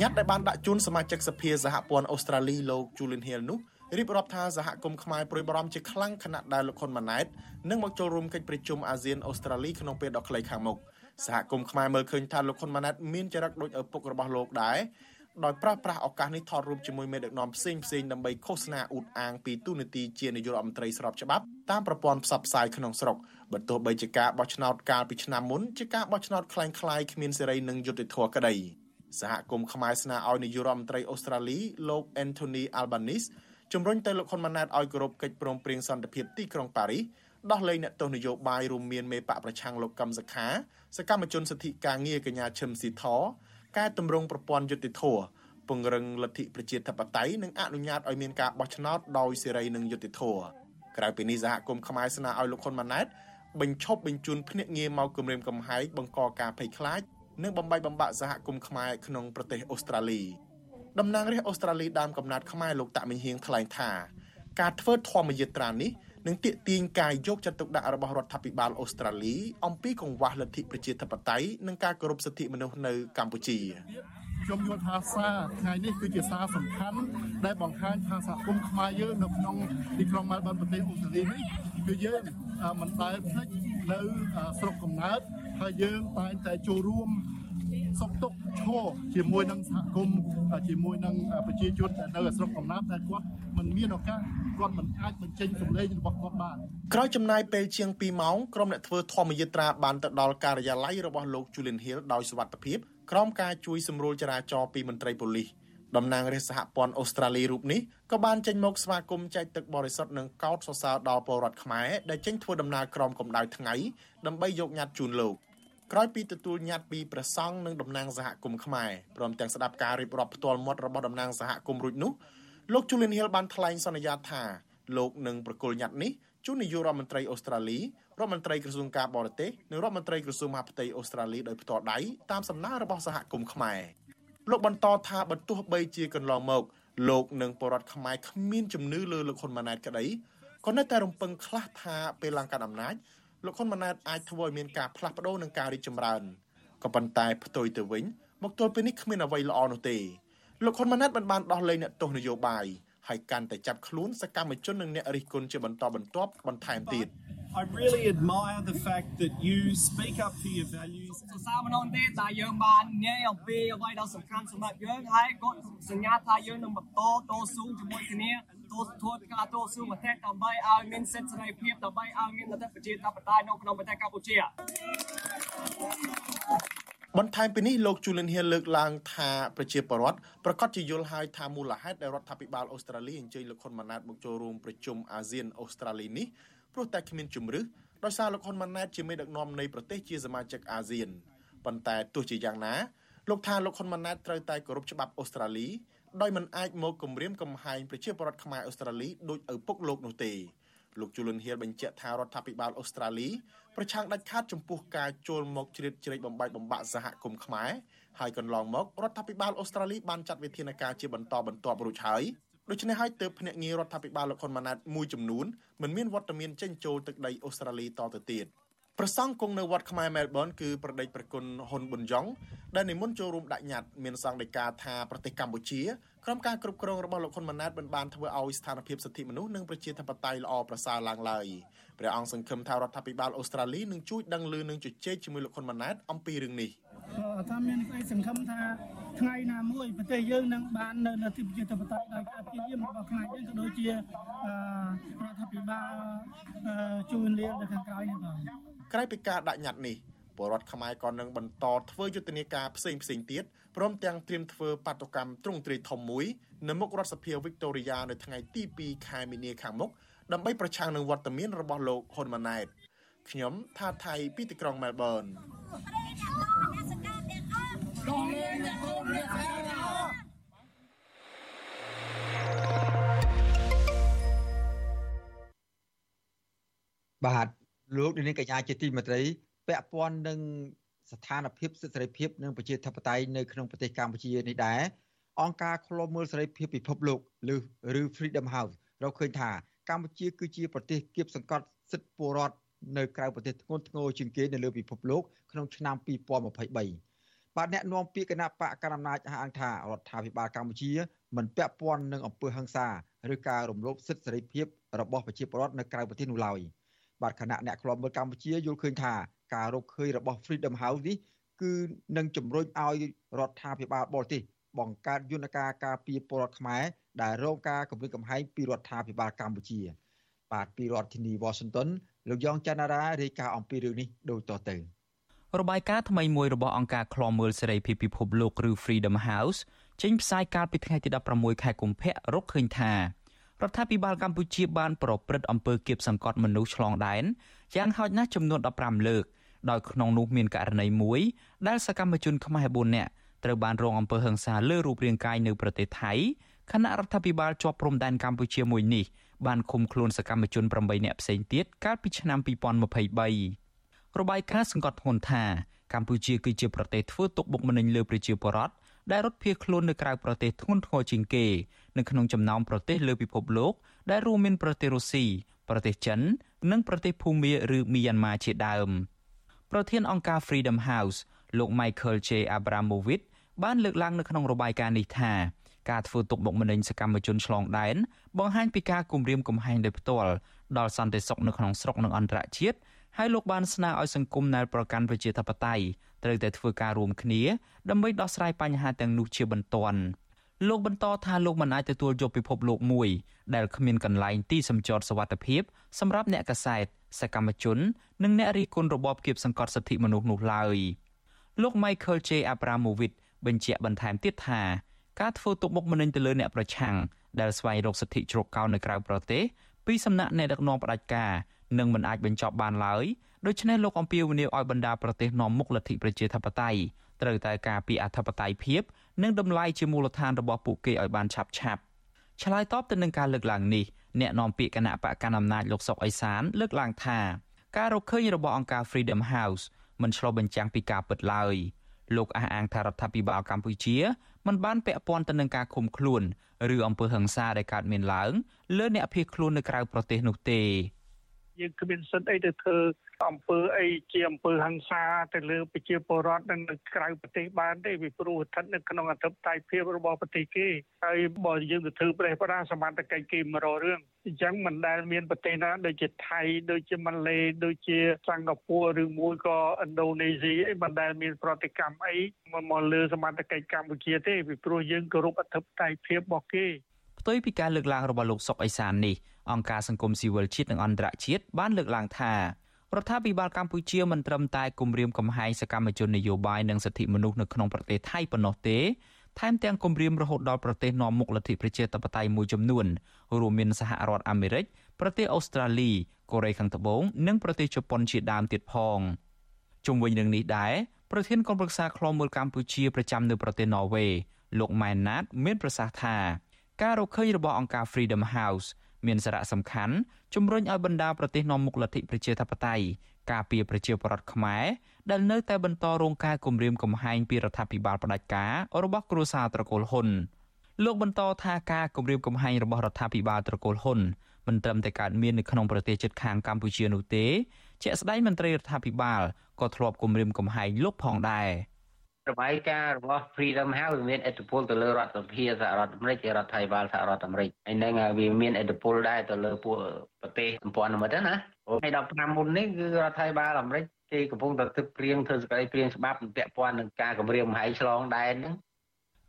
ញត្តិដែលបានដាក់ជូនសមាជិកសភាសហព័ន្ធអូស្ត្រាលីលោក Julian Hill នោះរៀបរាប់ថាសហគមន៍ខ្មែរប្រួយបារម្ភជាខ្លាំងខណៈដែលលោកហ៊ុនម៉ាណែតនឹងមកចូលរួមកិច្ចប្រជុំអាស៊ានអូស្ត្រាលីក្នុងពេលដ៏ខ្លីខាងមុខសហគមន៍ខ្មែរមើលឃើញថាលោកហ៊ុនម៉ាណែតមានចរិតដូចឪពុករបស់លោកដែរ ដោយប្រាស់ប្រាស់ឱកាសនេះថតរូបជាមួយមេដឹកនាំផ្សេងផ្សេងដើម្បីឃោសនាអ៊ូតអាងពីទូនាទីជានាយករដ្ឋមន្ត្រីស្របច្បាប់តាមប្រព័ន្ធផ្សព្វផ្សាយក្នុងស្រុកបើទោះបីជាការបោះឆ្នោតកាលពីឆ្នាំមុនជាការបោះឆ្នោតคล้ายៗគ្មានសេរីនិងយុត្តិធម៌ក្តីសហគមន៍ខ្មែរស្នើឲ្យនាយករដ្ឋមន្ត្រីអូស្ត្រាលីលោក Anthony Albanese ជំរុញទៅលោកហ៊ុនម៉ាណែតឲ្យគោរពកិច្ចព្រមព្រៀងសន្តិភាពទីក្រុងប៉ារីសដោះលែងអ្នកទោសនយោបាយរួមមានមេបកប្រឆាំងលោកកឹមសុខាសកម្មជនសិទ្ធិការងារកញ្ញាឈឹមស៊ីធ កែតម្រង់ប្រព័ន្ធយុតិធធពង្រឹងលទ្ធិប្រជាធិបតេយ្យនិងអនុញ្ញាតឲ្យមានការបោះឆ្នោតដោយសេរីនិងយុត្តិធម៌ក្រៅពីនេះសហគមន៍ខ្មែរស្នើឲ្យលោកហ៊ុនម៉ាណែតបញ្ឈប់បញ្ជូនភ្នាក់ងារមកគម្រាមកំហែងបង្កការភ័យខ្លាចនិងបំបីបំបាក់សហគមន៍ខ្មែរក្នុងប្រទេសអូស្ត្រាលីតំណាងរាស្ត្រអូស្ត្រាលីដើមកំណត់ខ្មែរលោកតាក់មីហៀងថ្លែងថាការធ្វើធម្មយាត្រានេះ នឹងទាក់ទាញការយកចិត្តទុកដាក់របស់រដ្ឋាភិបាលអូស្ត្រាលីអំពីកង្វះលទ្ធិប្រជាធិបតេយ្យនិងការគោរពសិទ្ធិមនុស្សនៅកម្ពុជាខ្ញុំយល់ថាសារថ្ងៃនេះគឺជាសារសំខាន់ដែលបង្ហាញថាសហគមន៍ខ្មែរយើងនៅក្នុងទីក្រុងម៉ែលប៊នប្រទេសអូស្ត្រាលីនេះគឺយើងមិនដែលភ្លេចនៅស្រុកកំណើតហើយយើងតែងតែចូលរួម សុខទុក្ខឈរជាមួយនឹងសហគមន៍ជាមួយនឹងប្រជាជនដែលនៅស្រុកកំណើតតែគាត់មិនមានឱកាសគាត់មិនអាចបញ្ចេញសម្លេងរបស់គាត់បានក្រោយចំណាយពេលជាង2ម៉ោងក្រុមអ្នកធ្វើធម្មយាត្រាបានទៅដល់ការិយាល័យរបស់លោក Julian Hill ដោយសុវត្ថិភាពក្រោមការជួយសម្រួលចរាចរណ៍ពីមន្ត្រីប៉ូលីសតំណាងរាជសហព័ន្ធអូស្ត្រាលីរូបនេះក៏បានចេញមកស្វាគមន៍ចែកទឹកបរិសុទ្ធនិងកោតសរសើរដល់ពលរដ្ឋខ្មែរដែលចេញធ្វើដំណើរក្រោមកម្ដៅថ្ងៃដើម្បីយកញត្តិជូនលោក ក្រោយពីទទួលញត្តិពីព្រះសង្ឃនិងតំណាងសហគមន៍ខ្មែរព្រមទាំងស្ដាប់ការរៀបរាប់ផ្ទាល់មាត់របស់តំណាងសហគមន៍រួចនោះលោក Julian Hill បានថ្លែងសន្យាថាលោកនឹងប្រគល់ញត្តិនេះជូននាយករដ្ឋមន្ត្រីអូស្ត្រាលីរដ្ឋមន្ត្រីក្រសួងការបរទេសនិងរដ្ឋមន្ត្រីក្រសួងមហាផ្ទៃអូស្ត្រាលីដោយផ្ទាល់ដៃតាមសំណើរបស់សហគមន៍ខ្មែរលោកបន្តថាបើទោះបីជាកន្លងមកលោកនិងបរដ្ឋខ្មែរគ្មានជំនឿលើលោកហ៊ុនម៉ាណែតក្តីក៏នៅតែរំពឹងខ្លះថាពេលឡើងកាន់អំណាច លោកហ៊ុនម៉ាណែតអាចធ្វើឲ្យមានការផ្លាស់ប្ដូរនិងការរីកចម្រើនក៏ប៉ុន្តែផ្ទុយទៅវិញមកទល់ពេលនេះគ្មានអ្វីល្អនោះទេលោកហ៊ុនម៉ាណែតបានបានដោះលែងអ្នកទោសនយោបាយហើយកាន់តែចាប់ខ្លួនសកម្មជននិងអ្នករិះគន់ជាបន្តបន្ទាប់បន្ថែមទៀត I really admire the fact that you speak up for your values សរសើរម្ដងទៀតដែលយើងបាននិយាយអំពីអ្វីដែលសំខាន់សម្រាប់យើងហើយក៏សញ្ញាថាយើងនឹងបន្តតស៊ូជាមួយគ្នា តស៊ូធ្វើការតស៊ូប្រទេសដើម្បីឲ្យមានសិទ្ធិសេរីភាពដើម្បីឲ្យមានលទ្ធិប្រជាធិបតេយ្យនៅក្នុងប្រទេសកម្ពុជាបន្ថែមពីនេះលោកជូលិនហៀលើកឡើងថាប្រជាពលរដ្ឋប្រកាសជាយល់ហើយថាមូលហេតុដែលរដ្ឋាភិបាលអូស្ត្រាលីអញ្ជើញលោកហ៊ុនម៉ាណែតមកចូលរួមប្រជុំអាស៊ានអូស្ត្រាលីនេះព្រោះតែគ្មានជំរឹះដោយសារលោកហ៊ុនម៉ាណែតជាមេដឹកនាំនៃប្រទេសជាសមាជិកអាស៊ានប៉ុន្តែទោះជាយ៉ាងណាលោកថាលោកហ៊ុនម៉ាណែតត្រូវតែគោរពច្បាប់អូស្ត្រាលី ដោយមិនអាចមកគំរាមកំហែងប្រជាពលរដ្ឋខ្មែរអូស្ត្រាលីដោយឪពុកលោកនោះទេលោកជូលុនហៀលបញ្ជាក់ថារដ្ឋាភិបាលអូស្ត្រាលីប្រឆាំងដាច់ខាតចំពោះការចូលមកជ្រៀតជ្រែកបំបែកបំបាក់សហគមន៍ខ្មែរហើយកន្លងមករដ្ឋាភិបាលអូស្ត្រាលីបានចាត់វិធានការជាបន្តបន្ទាប់រួចហើយដូច្នេះហើយទើបភ្នាក់ងាររដ្ឋាភិបាលលោកហ៊ុនម៉ាណែតមួយចំនួនមិនមានវត្តមានចេញចូលទឹកដីអូស្ត្រាលីតទៅទៀត ប្រសង់គង់នៅវត្តខ្មែរមែលប៊នគឺប្រដេចប្រគុណហ៊ុនប៊ុនយ៉ងដែលនិមន្តចូលរួមដាក់ញត្តិមានសង្ឃដីកាថាប្រទេសកម្ពុជាក្រុមការគ្រប់គ្រងរបស់លោកហ៊ុនម៉ាណែតមិនបានធ្វើឲ្យស្ថានភាពសិទ្ធិមនុស្សនិងប្រជាធិបតេយ្យល្អប្រសើរឡើងឡើយ ព្រះអង្គសង្ឃឹមថារដ្ឋាភិបាលអូស្ត្រាលីនឹងជួយដឹងឮនិងជជែកជាមួយលោកហ៊ុនម៉ាណែតអំពីរឿងនេះថាមានក្តីសង្ឃឹមថាថ្ងៃណាមួយប្រទេសយើងនឹងបាននៅលទ្ធិប្រជាធិបតេយ្យដោយការព្យាយាមរបស់ខ្មែរយើងក៏ដូចជារដ្ឋាភិបាលជួយលៀងនៅខាងក្រោយនេះបងក្រៅពីការដាក់ញត្តិនេះពលរដ្ឋខ្មែរក៏នឹងបន្តធ្វើយុទ្ធនាការផ្សេងផ្សេងទៀតព្រមទាំងត្រៀមធ្វើបាតុកម្មទ្រង់ទ្រាយធំមួយនៅមុខរដ្ឋសភាវីកតូរីយ៉ានៅថ្ងៃទី2ខែមីនាខាងមុខ ដើម្បីប្រឆាំងនឹងវត្តមានរបស់លោកហ៊ុនម៉ាណែតខ្ញុំថាថៃពីទីក្រុងមែលប៊នបាទលោកនាងកញ្ញាជាទីមេត្រីពាក់ព័ន្ធនឹងស្ថានភាពសិទ្ធិសេរីភាពនិងប្រជាធិបតេយ្យនៅក្នុងប្រទេសកម្ពុជានេះដែរអង្គការឃ្លាំមើលសេរីភាពពិភពលោកឬ Freedom House រកឃើញថា កម្ពុជាគឺជាប្រទេសគៀបសង្កត់សិទ្ធិពលរដ្ឋនៅក្រៅប្រទេសធ្ងន់ធ្ងរជាងគេនៅលើពិភពលោកក្នុងឆ្នាំ2023បាទអ្នកនាំពាក្យគណៈបកកណ្ដាលអំណាចអះអាងថារដ្ឋាភិបាលកម្ពុជាមិនពាក់ព័ន្ធនឹងអំពើហិង្សាឬការរំលោភសិទ្ធិសេរីភាពរបស់ប្រជាពលរដ្ឋនៅក្រៅប្រទេសនោះឡើយបាទគណៈអ្នកខ្លាំមើលកម្ពុជាយល់ឃើញថាការរកឃើញរបស់ Freedom House នេះគឺនឹងជំរុញឲ្យរដ្ឋាភិបាលបរទេស បង្កើតយន្តការការពារពលរដ្ឋខ្មែរដែលរងការគំរាមកំហែងពីរដ្ឋាភិបាលកម្ពុជា បាទពីរដ្ឋធានី Washington លោកយ៉ងច័ន្ទរារាយការណ៍អំពីរឿងនេះដូចតទៅរបាយការណ៍ថ្មីមួយរបស់អង្គការឃ្លាំមើលសេរីភាពពិភពលោកឬ Freedom House ចេញផ្សាយកាលពីថ្ងៃទី16ខែកុម្ភៈរកឃើញថារដ្ឋាភិបាលកម្ពុជាបានប្រព្រឹត្តអំពើគៀបសង្កត់មនុស្សឆ្លងដែនយ៉ាងហោចណាស់ចំនួន15លើកដោយក្នុងនោះមានករណីមួយដែលសកម្មជនខ្មែរ4នាក់ ត្រូវបានរងអំពើហិង្សាលើរូបរាងកាយនៅប្រទេសថៃខណៈរដ្ឋាភិបាលជាប់ព្រំដែនកម្ពុជាមួយនេះបានឃុំខ្លួនសកម្មជន8នាក់ផ្សេងទៀតកាលពីឆ្នាំ2023របាយការណ៍សង្កត់ធ្ងន់ថាកម្ពុជាគឺជាប្រទេសធ្វើទុកបុកម្នេញលើប្រជាពលរដ្ឋដែលរត់ភៀសខ្លួននៅក្រៅប្រទេសធ្ងន់ធ្ងរជាងគេនៅក្នុងចំណោមប្រទេសលើពិភពលោកដែលរួមមានប្រទេសរុស្ស៊ីប្រទេសចិន និងប្រទេសភូមាឬមីយ៉ាន់ម៉ាជាដើមប្រធានអង្គការ Freedom House លោក Michael J Abramovich បានលើកឡើងនៅក្នុងរបាយការណ៍នេះថាការធ្វើទុកបុកម្នេញសកម្មជនឆ្លងដែនបង្ហាញពីការគំរាមកំហែងដោយផ្ទាល់ដល់សន្តិសុខនៅក្នុងស្រុកនិងអន្តរជាតិហើយលោកបានស្នើឲ្យសង្គមណែលប្រកាន់ប្រជាធិបតេយ្យត្រូវតែធ្វើការរួមគ្នាដើម្បីដោះស្រាយបញ្ហាទាំងនោះជាបន្ទាន់លោកបន្តថាលោកមិនអាចទទួលយកពិភពលោកមួយដែលគ្មានកន្លែងទីសម្ចតសវត្ថភាពសម្រាប់អ្នកកសែតសកម្មជន និងអ្នករិះគន់របបគៀបសង្កត់សិទ្ធិមនុស្សនោះឡើយលោក Michael J. Abramovich បញ្ជាក់បន្ថែមទៀតថាការធ្វើទុកបុកម្នេញទៅលើអ្នកប្រឆាំងដែលស្វែងរកសិទ្ធិជ្រកកោននៅក្រៅប្រទេសពីសំណាក់អ្នកដឹកនាំផ្ដាច់ការនឹងមិនអាចបញ្ចប់បានឡើយដូច្នេះលោកអំពាវនាវឲ្យបណ្ដាប្រទេសនាំមុខលទ្ធិប្រជាធិបតេយ្យត្រូវតែការពារអធិបតេយ្យភាពនិងតម្លៃជាមូលដ្ឋានរបស់ពួកគេឲ្យបានឆាប់ឆាប់ឆ្លើយតបទៅនឹងការលើកឡើងនេះអ្នកនាំពាក្យគណៈបកកណ្ដាលអំណាចលោកសុកអេសានលើកឡើងថាការរកឃើញរបស់អង្គការ Freedom House មិនឆ្លុះបញ្ចាំងពីការពិតឡើយ លោកអះអាងថារដ្ឋាភិបាលកម្ពុជាមិនបានពាក់ព័ន្ធទៅនឹងការឃុំខ្លួនឬអំពើហិង្សាដែលកើតមានឡើងលើអ្នកភៀសខ្លួននៅក្រៅប្រទេសនោះទេយើងគ្មានសិទ្ធិអីទៅធ្វើ អំពើអីជាអំពើហិង្សាទៅលើប្រជាពលរដ្ឋនៅក្រៅប្រទេសបានទេពីព្រោះស្ថិតនៅក្នុងអធិបតេយ្យភាពរបស់ប្រទេសគេហើយបើយើងទៅធ្វើប្រេះប្រាសមត្ថកិច្ចគេមករករឿងអញ្ចឹងមិនដែលមានប្រទេសណាដូចជាថៃដូចជាម៉ាឡេដូចជាសិង្ហបុរីឬមួយក៏ឥណ្ឌូនេស៊ីអីមិនដែលមានប្រតិកម្មអីមកលើសមត្ថកិច្ចកម្ពុជាទេពីព្រោះយើងគោរពអធិបតេយ្យភាពរបស់គេផ្ទុយពីការលើកឡើងរបស់លោកសុកអេសាននេះអង្គការសង្គមស៊ីវិលជាតិនិងអន្តរជាតិបានលើកឡើងថា រដ្ឋាភិបាលកម្ពុជាមិនត្រឹមតែគម្រាមកំហែងសកម្មជននយោបាយនិងសិទ្ធិមនុស្សនៅក្នុងប្រទេសថៃប៉ុណ្ណោះទេថែមទាំងគម្រាមរហូតដល់ប្រទេសនាំមុខលទ្ធិប្រជាធិបតេយ្យមួយចំនួនរួមមានសហរដ្ឋអាមេរិកប្រទេសអូស្ត្រាលីកូរ៉េខាងត្បូងនិងប្រទេសជប៉ុនជាដើមទៀតផងជុំវិញរឿងនេះដែរប្រធានគណៈប្រឹក្សាខ្លមមើលកម្ពុជាប្រចាំនៅប្រទេសន័រវេលោកម៉ែនណាត មានប្រសាសន៍ថាការរកឃើញរបស់អង្គការ Freedom House មានសារៈសំខាន់ជំរុញឲ្យបណ្ដាប្រទេសនាំមុខលទ្ធិប្រជាធិបតេយ្យការពារប្រជាពលរដ្ឋខ្មែរដែលនៅតែបន្តរងការគំរាមកំហែងពីរដ្ឋាភិបាលផ្ដាច់ការរបស់គ្រួសារត្រកូលហ៊ុនលោកបន្តថាការគំរាមកំហែងរបស់រដ្ឋាភិបាលត្រកូលហ៊ុនមិនត្រឹមតែកើតមាននៅក្នុងប្រទេសជិតខាងកម្ពុជានោះទេជាក់ស្ដែងមន្ត្រីរដ្ឋាភិបាលក៏ធ្លាប់គំរាមកំហែងលោកផងដែរ។ របាយការណ៍របស់ Freedom House មានឥទ្ធិពលទៅលើរដ្ឋសភាសហរដ្ឋអាមេរិករដ្ឋាភិបាលសហរដ្ឋអាមេរិកហើយនឹងវាមានឥទ្ធិពលដែរទៅលើពួកប្រទេសសម្ព័ន្ធមិត្តណាថ្ងៃ15មុននេះគឺរដ្ឋាភិបាលអាមេរិកគេកំពុងតែទឹកព្រៀងធ្វើសេចក្តីព្រៀងច្បាប់ពាក់ព័ន្ធនឹងការគម្រាមកំហែងឆ្លងដែនហ្នឹង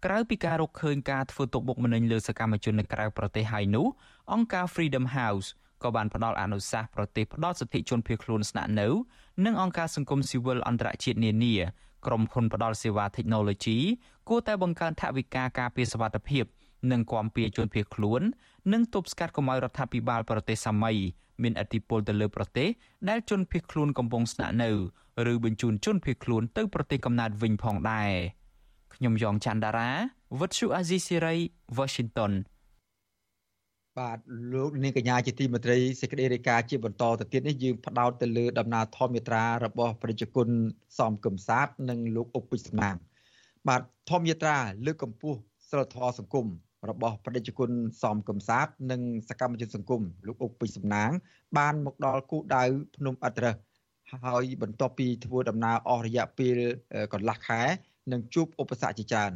ក្រៅពីការរកឃើញការធ្វើទុកបុកម្នេញលើសកម្មជននៅក្រៅប្រទេសហើយនោះអង្គការ Freedom House ក៏បានផ្ដល់អនុសាសន៍ប្រទេសផ្ដល់សិទ្ធិជនភៀសខ្លួនស្នាក់នៅ និងអង្គការសង្គមស៊ីវិលអន្តរជាតិនានា ក្រុមហ៊ុនផ្ដល់សេវា Technology គួរតែបង្កើនថវិកាការពារសុវត្ថិភាព និងគាំពៀជនភៀសខ្លួន និងទប់ស្កាត់កុំឲ្យរដ្ឋាភិបាលប្រទេសសាមីមានឥទ្ធិពលទៅលើប្រទេសដែលជនភៀសខ្លួនកំពុងស្នាក់នៅឬបញ្ជូនជនភៀសខ្លួនទៅប្រទេសកំណើតវិញផងដែរខ្ញុំយ៉ងច័ន្ទដារាវិទ្យុអាស៊ីសេរី Washington បាទលោកនាងកញ្ញាជាទីមេត្រីសេចក្តីរាយការណ៍ជាបន្តទៅទៀតនេះយើងផ្ដោតទៅលើដំណើរធម្មយាត្រារបស់ប្រជាជនសំគឹមសាទនិងលោកអុកពិស្នាងបាទធម្មយាត្រាលើកកម្ពស់សិលធម៌សង្គមរបស់ប្រជាជនសំគឹមសាទនិងសកម្មជនសង្គមលោកអុកពិស្នាង បានមកដល់គូដៅភ្នំអត្រឹសហើយបន្ទាប់ពីធ្វើដំណើរអស់រយៈពេលកន្លះខែនឹងជួបឧបសគ្គជាច្រើន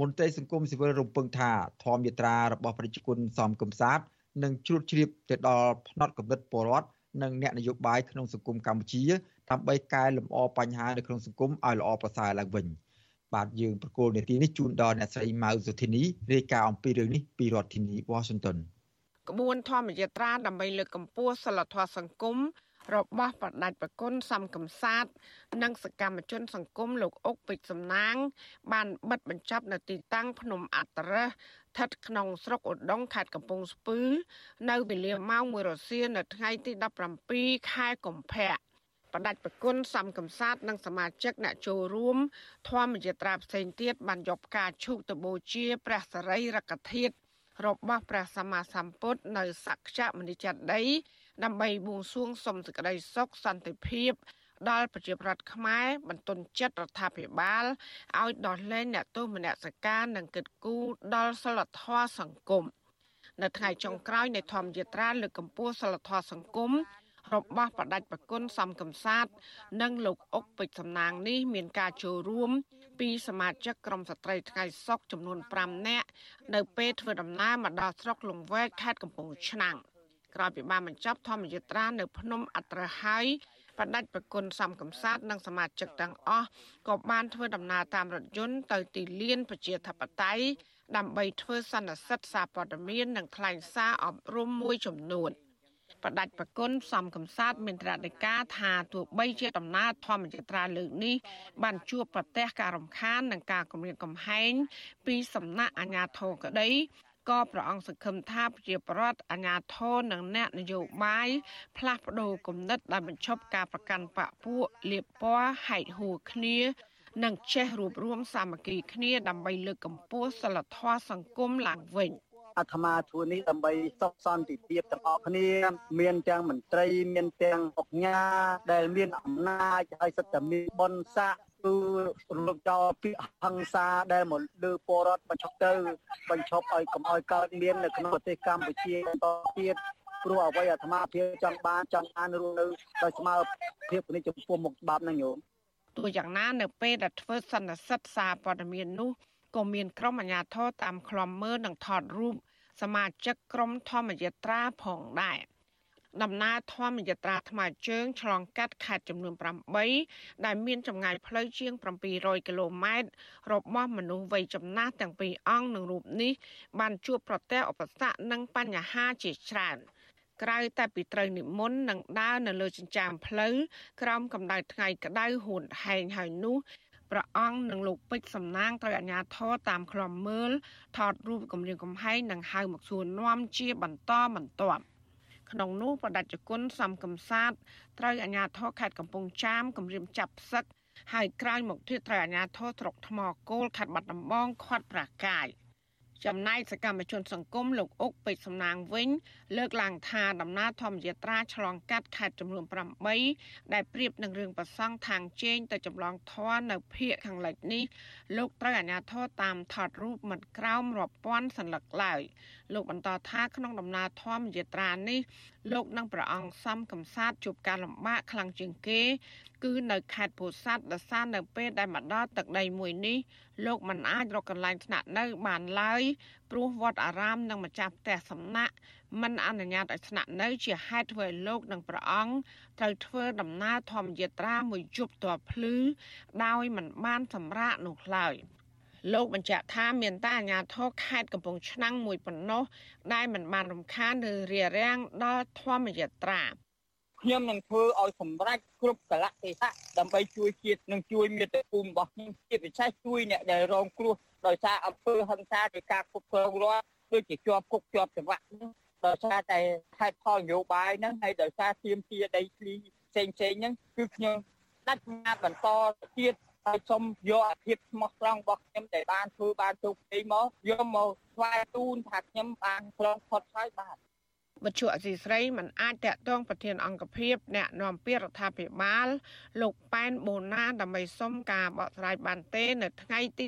មន្ត្រីសង្គមស៊ីវិលរំពឹងថាធម្មយាត្រារបស់ប្រជាជនសំកំសាទនឹងជ្រួតជ្រាបទៅដល់ផ្នត់កំណត់ពលរដ្ឋនិងអ្នកនយោបាយក្នុងសង្គមកម្ពុជាដើម្បីកែលម្អបញ្ហានៅក្នុងសង្គមឲ្យល្អប្រសើរឡើងវិញបាទយើងប្រកូលនេតិនេះជូនដល់អ្នកស្រីម៉ៅសុធីនីរាយការណ៍អំពីរឿងនេះពីរដ្ឋធានី Washington ក្បួនធម្មយាត្រាដើម្បីលើកកម្ពស់សិលធម៌សង្គម របស់បដិប្រគុណសំកំសាទនិងសកម្មជន សង្គមលោកអុកពេជ្រសំណាង បានបិទបញ្ចប់នៅទីតាំងភ្នំអត្តរៈស្ថិតក្នុងស្រុកឧដុង្គខេត្តកំពង់ស្ពឺ នៅវេលាម៉ោង1រសៀលនៅថ្ងៃទី17ខែកុម្ភៈបដិប្រគុណសំកំសាទនិងសមាជិកអ្នកចូលរួម ធម្មយត្រាផ្សេងទៀតបានយកផ្កាឈូកទៅបូជា ព្រះសរីរកធាតុរបស់ព្រះសម្មាសម្ពុទ្ធនៅសក្យមនិចតី ដើម្បីបួងសួងសុំសេចក្តីសុខសន្តិភាពដល់ប្រជាប្រដ្ឋខ្មែរបន្ទន់ចិត្តរដ្ឋាភិបាលឲ្យដោះលែងអ្នកទោសមនសិការនិងកិត្តគូដល់សិលធម៌សង្គមនៅថ្ងៃចុងក្រោយនៃធម្មយាត្រាលើកកម្ពស់សិលធម៌សង្គមរបស់បដិបប្រគុណសំកំសាទនិងលោកអុកពេជ្រសំណាងនេះមានការចូលរួម ពីសមាជិកក្រុមស្ត្រីថ្ងៃសុកចំនួន5នាក់នៅពេលធ្វើដំណើរមកដល់ស្រុកលង្វែកខេត្តកំពង់ឆ្នាំង ក្រោយពីបានបញ្ចប់ធម្មយាត្រានៅភ្នំអត្រហើយបដិច្ចប្រគុណសំកំសាទនិងសមាជិកទាំងអស់ក៏បានធ្វើដំណើរតាមរថយន្តទៅទីលានប្រជាធិបតេយ្យដើម្បីធ្វើសន្និសីទសារព័ត៌មាននិងថ្លែងសារអប់រំមួយចំនួនបដិច្ចប្រគុណសំកំសាទមានត្រាធិការថាទោះបីជាដំណើរធម្មយាត្រាលើកនេះបានជួបប្រទះការរំខាននិងការគំរាមកំហែងពីសំណាក់អាជ្ញាធរក្តី ក៏ព្រះអង្គសង្ឃឹមថាប្រជាប្រដ្ឋអាញាធរនិងអ្នកនយោបាយផ្លាស់ប្ដូរគំនិតដែលបញ្ឈប់ការប្រកាន់បកពួកលៀបពណ៌ហែកហួរគ្នានិងចេះរួបរวมសាមគ្គីគ្នាដើម្បីលើកកម្ពស់សិលធម៌សង្គមឡើងវិញអាត្មាជួននេះដើម្បីសុខសន្តិភាពទាំងអស់គ្នា មានទាំងមន្ត្រីមានទាំងអង្គញាដែលមានអំណាចហើយសិទ្ធិមានបនស័ក គឺរំលឹកចោលពីហង្សាដែលមកលើពលរដ្ឋបញ្ឈប់ទៅបញ្ឈប់ឲ្យកុំឲ្យកើតមាននៅក្នុងប្រទេសកម្ពុជាបន្តទៀតព្រោះអ្វីអាត្មាភាពចង់បានចង់បានរស់នៅដោយស្មើភាពនេះចំពោះមុខច្បាប់នឹងញោមទោះយ៉ាងណានៅពេលដែលធ្វើសន្និសិទសារព័ត៌មាននោះក៏មានក្រុមអាជ្ញាធរតាមខ្លំមើលនិងថតរូបសមាជិកក្រុមធម្មយាត្រាផងដែរ ដំណើរធម្មយាត្រាថ្មើរជើងឆ្លងកាត់ខេត្តចំនួន8ដែលមានចម្ងាយផ្លូវជាង700គីឡូម៉ែត្ររបស់មនុស្សវ័យចំណាស់ទាំងពីរអង្គនឹងរូបនេះ បានជួបប្រទះឧបសគ្គនិងបញ្ហាជាច្រើនក្រៅតែពីត្រូវនិមន្តនិងដើរនៅលើចិញ្ចើមផ្លូវក្រោមកម្ដៅថ្ងៃក្តៅហួនហែងហើយនោះព្រះអង្គនិងលោកពេជ្រសំណាងត្រូវអាជ្ញាធរតាមខ្លំមើលថតរូបគម្រាមកំហែងនិងហៅមកសួរនាំជាបន្តបន្ទាប់ ក្នុងនោះបដិជគុណសំកំសាទត្រូវអាជ្ញាធរខេត្តកំពង់ចាមគម្រាមចាប់ផ្សឹកហើយក្រោយមកទៀតត្រូវអាជ្ញាធរស្រុកថ្មគោលខេត្តបាត់ដំបងខាត់ប្រកាយចំណែកសកម្មជនសង្គមលោកអុកពេជ្រសំណាងវិញលើកឡើងថាដំណើរធម្មយាត្រាឆ្លងកាត់ខេត្តចំនួន8ដែលប្រៀបនឹងរឿងប្រសង់ທາງជេងទៅចម្លងធននៅភូមិខាងលិចនេះលោកត្រូវអាជ្ញាធរតាមថតរូបមិនក្រោមរាប់ពាន់សន្លឹកឡើយ លោកបន្តថាក្នុងដំណើរធម្មយាត្រានេះលោកនិងព្រះអង្គសំកំសាទជួបការលំបាកខ្លាំងជាងគេ គឺនៅខេត្តពោធិ៍សាត់ដោយសារនៅពេលដែលមកដល់ទឹកដីមួយនេះលោកមិនអាចរកកន្លែងស្នាក់នៅបានឡើយព្រោះវត្តអារាមនិងម្ចាស់ផ្ទះសំណាក់មិនអនុញ្ញាតឲ្យស្នាក់នៅ ជាហេតុធ្វើឲ្យលោកនិងព្រះអង្គត្រូវធ្វើដំណើរធម្មយាត្រាមួយយប់ទាល់ភ្លឺដោយមិនបានសម្រាកនោះឡើយ លោកបញ្ជាក់ថាមានតែអាជ្ញាធរខេត្តកំពង់ឆ្នាំងមួយប៉ុណ្ណោះដែលមិនបានរំខានឬរារាំងដល់ធម្មយាត្រាខ្ញុំនឹងធ្វើឲ្យសម្រេចគ្រប់កលៈទេសៈដើម្បីជួយជាតិនិងជួយមាតុភូមិរបស់ខ្ញុំជាពិសេសជួយអ្នកដែលរងគ្រោះដោយសារអំពើហិង្សាដោយការគ្រប់គ្រងរដ្ឋដូចជាជាប់គុកជាប់ចង្វាក់ដោយសារតែហេតុផលនយោបាយហ្នឹងហើយដោយសារធៀមធាដីធ្លីផ្សេងផ្សេងហ្នឹងគឺខ្ញុំដាច់ញាតបន្តទៀត ហើយសូមយកអាភិបស្មោះត្រង់របស់ខ្ញុំដែលបានធ្វើបានជោគជ័យមកយកមកថ្វាយទូនថាខ្ញុំបានឆ្លងផុតហើយបាទវិទ្យុអសីស្រីមិនអាចតាក់ទងប្រធានអង្គភិបអ្នកនាំពាក្យរដ្ឋាភិបាល លោកប៉ែនបូណាដើម្បីសុំការបកស្រាយបានទេ នៅថ្ងៃទី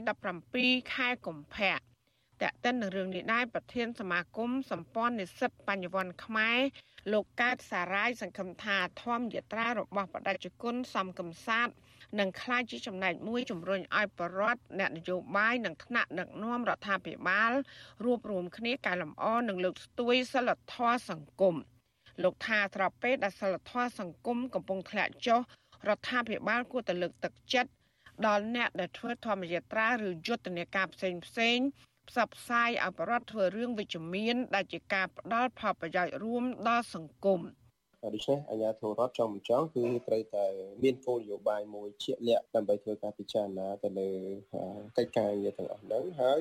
17ខែកុម្ភៈតេតិននឹងរឿងនេះដែរប្រធានសមាគមសម្ព័ន្ធនិស្សិតបញ្ញវន្តខ្មែរលោកកើតសារាយសង្ឃឹមថាធម្មយាត្រារបស់បដិជគុណសំកំសាទ នឹងក្លាយជាចំណែកមួយជំរុញឲ្យបរដ្ឋអ្នកនយោបាយនិងថ្នាក់ដឹកនាំរដ្ឋាភិបាលរួបរวมគ្នាកែលម្អនិងលើកស្ទួយសិលធម៌សង្គមលោកថាស្របពេលដែលសិលធម៌សង្គមកំពុងធ្លាក់ចុះរដ្ឋាភិបាលគួរតែលើកទឹកចិត្តដល់អ្នកដែលធ្វើធម្មយាត្រាឬយុទ្ធនាការផ្សេងផ្សេងផ្សព្វផ្សាយឲ្យបរដ្ឋធ្វើរឿងវិជ្ជមានដែលជាការផ្ដល់ផលប្រយោជន៍រួមដល់សង្គម។ ដូច្នេះអាជ្ញាធររដ្ឋចង់មិនចង់គឺត្រូវតែមានគោលនយោបាយមួយជាក់លាក់ដើម្បីធ្វើការពិចារណាទៅលើកិច្ចការងារទាំងអស់ហ្នឹងហើយ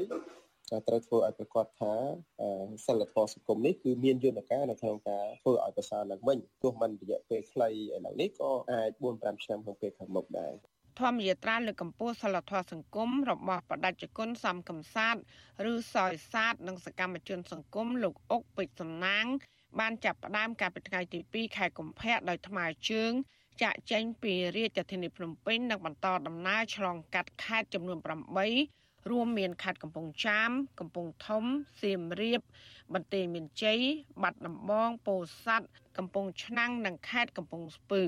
ត្រូវធ្វើឲ្យប្រកាសថាសិលធម៌សង្គមនេះគឺមានយន្តការនៅក្នុងការធ្វើឲ្យប្រសើរឡើងវិញទោះមិនរយៈពេលខ្លីឥឡូវនេះក៏អាច4-5ឆ្នាំក្នុងពេលខាងមុខដែរធម្មយាត្រាលើកកម្ពស់សិលធម៌សង្គមរបស់បដិជគុណសំកំសាទឬសយសាទនិងសកម្មជនសង្គមលោកអុកពេជ្រសំណាង បានចាប់ផ្ដើមកាលពីថ្ងៃទី2ខែកុម្ភៈដោយថ្មើរជើងចាក់ចេញពីរាជធានីភ្នំពេញនិងបន្តដំណើរឆ្លងកាត់ខេត្តចំនួន8រួមមានខេត្តកំពង់ចាម កំពង់ធំសៀមរាប បន្ទាយមានជ័យបាត់ដំបងពោធិ៍សាត់កំពង់ឆ្នាំងនិងខេត្តកំពង់ស្ពឺ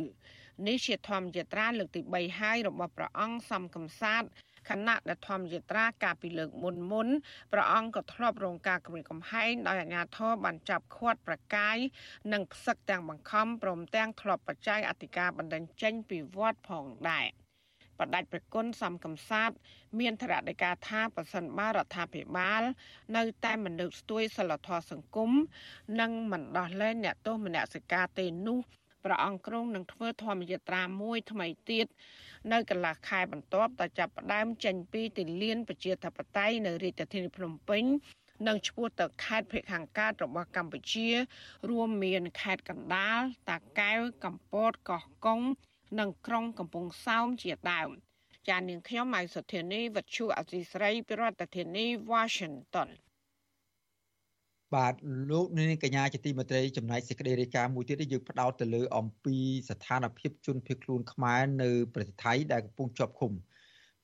នេះជាធម្មយាត្រាលើកទី3ហើយរបស់ព្រះអង្គសំកំសាទ ខណៈដែលធម្មយាត្រាកាលពីលើកមុនមុនព្រះអង្គក៏ធ្លាប់រងការគំរាមកំហែងដោយអាជ្ញាធរបានចាប់ឃាត់ប្រកាយនិងផ្សឹកទាំងបង្ខំព្រមទាំងធ្លាប់បច្ច័យអធិការបណ្ដឹងចេញពីវត្តផងដែរបដិប្រគុណសំកំសាទមានធរណីកាថាប្រសិនបើរដ្ឋាភិបាល នៅតែមិនលើកស្ទួយសិលធម៌សង្គមនិងមិនដោះលែងអ្នកទោសមនសិការទេនោះ ព្រះអង្គគ្រងនឹងធ្វើធម្មយាត្រាមួយថ្មីទៀតនៅកន្លះខែបន្ទាប់តែចាប់ផ្ដើមចេញពីទីលានប្រជាធិបតេយ្យនៅរាជធានីភ្នំពេញនិងឈ្មោះទៅខេត្តភៀកខាងកើតរបស់កម្ពុជា រួមមានខេត្តកណ្ដាលតាកែវកំពតកោះកុងនិងក្រុងកំពង់សោមជាដើមចាននាងខ្ញុំម៉ៃសុធានីវັດឈូអសីស្រីពីរដ្ឋធានី Washington បាទលោកនាងកញ្ញាជាទីមេត្រីចំណែកសេចក្តីរាយការណ៍មួយទៀតយើងផ្ដោតទៅលើអំពីស្ថានភាពជនភៀសខ្លួនខ្មែរនៅប្រទេសថៃដែលកំពុងជាប់ឃុំ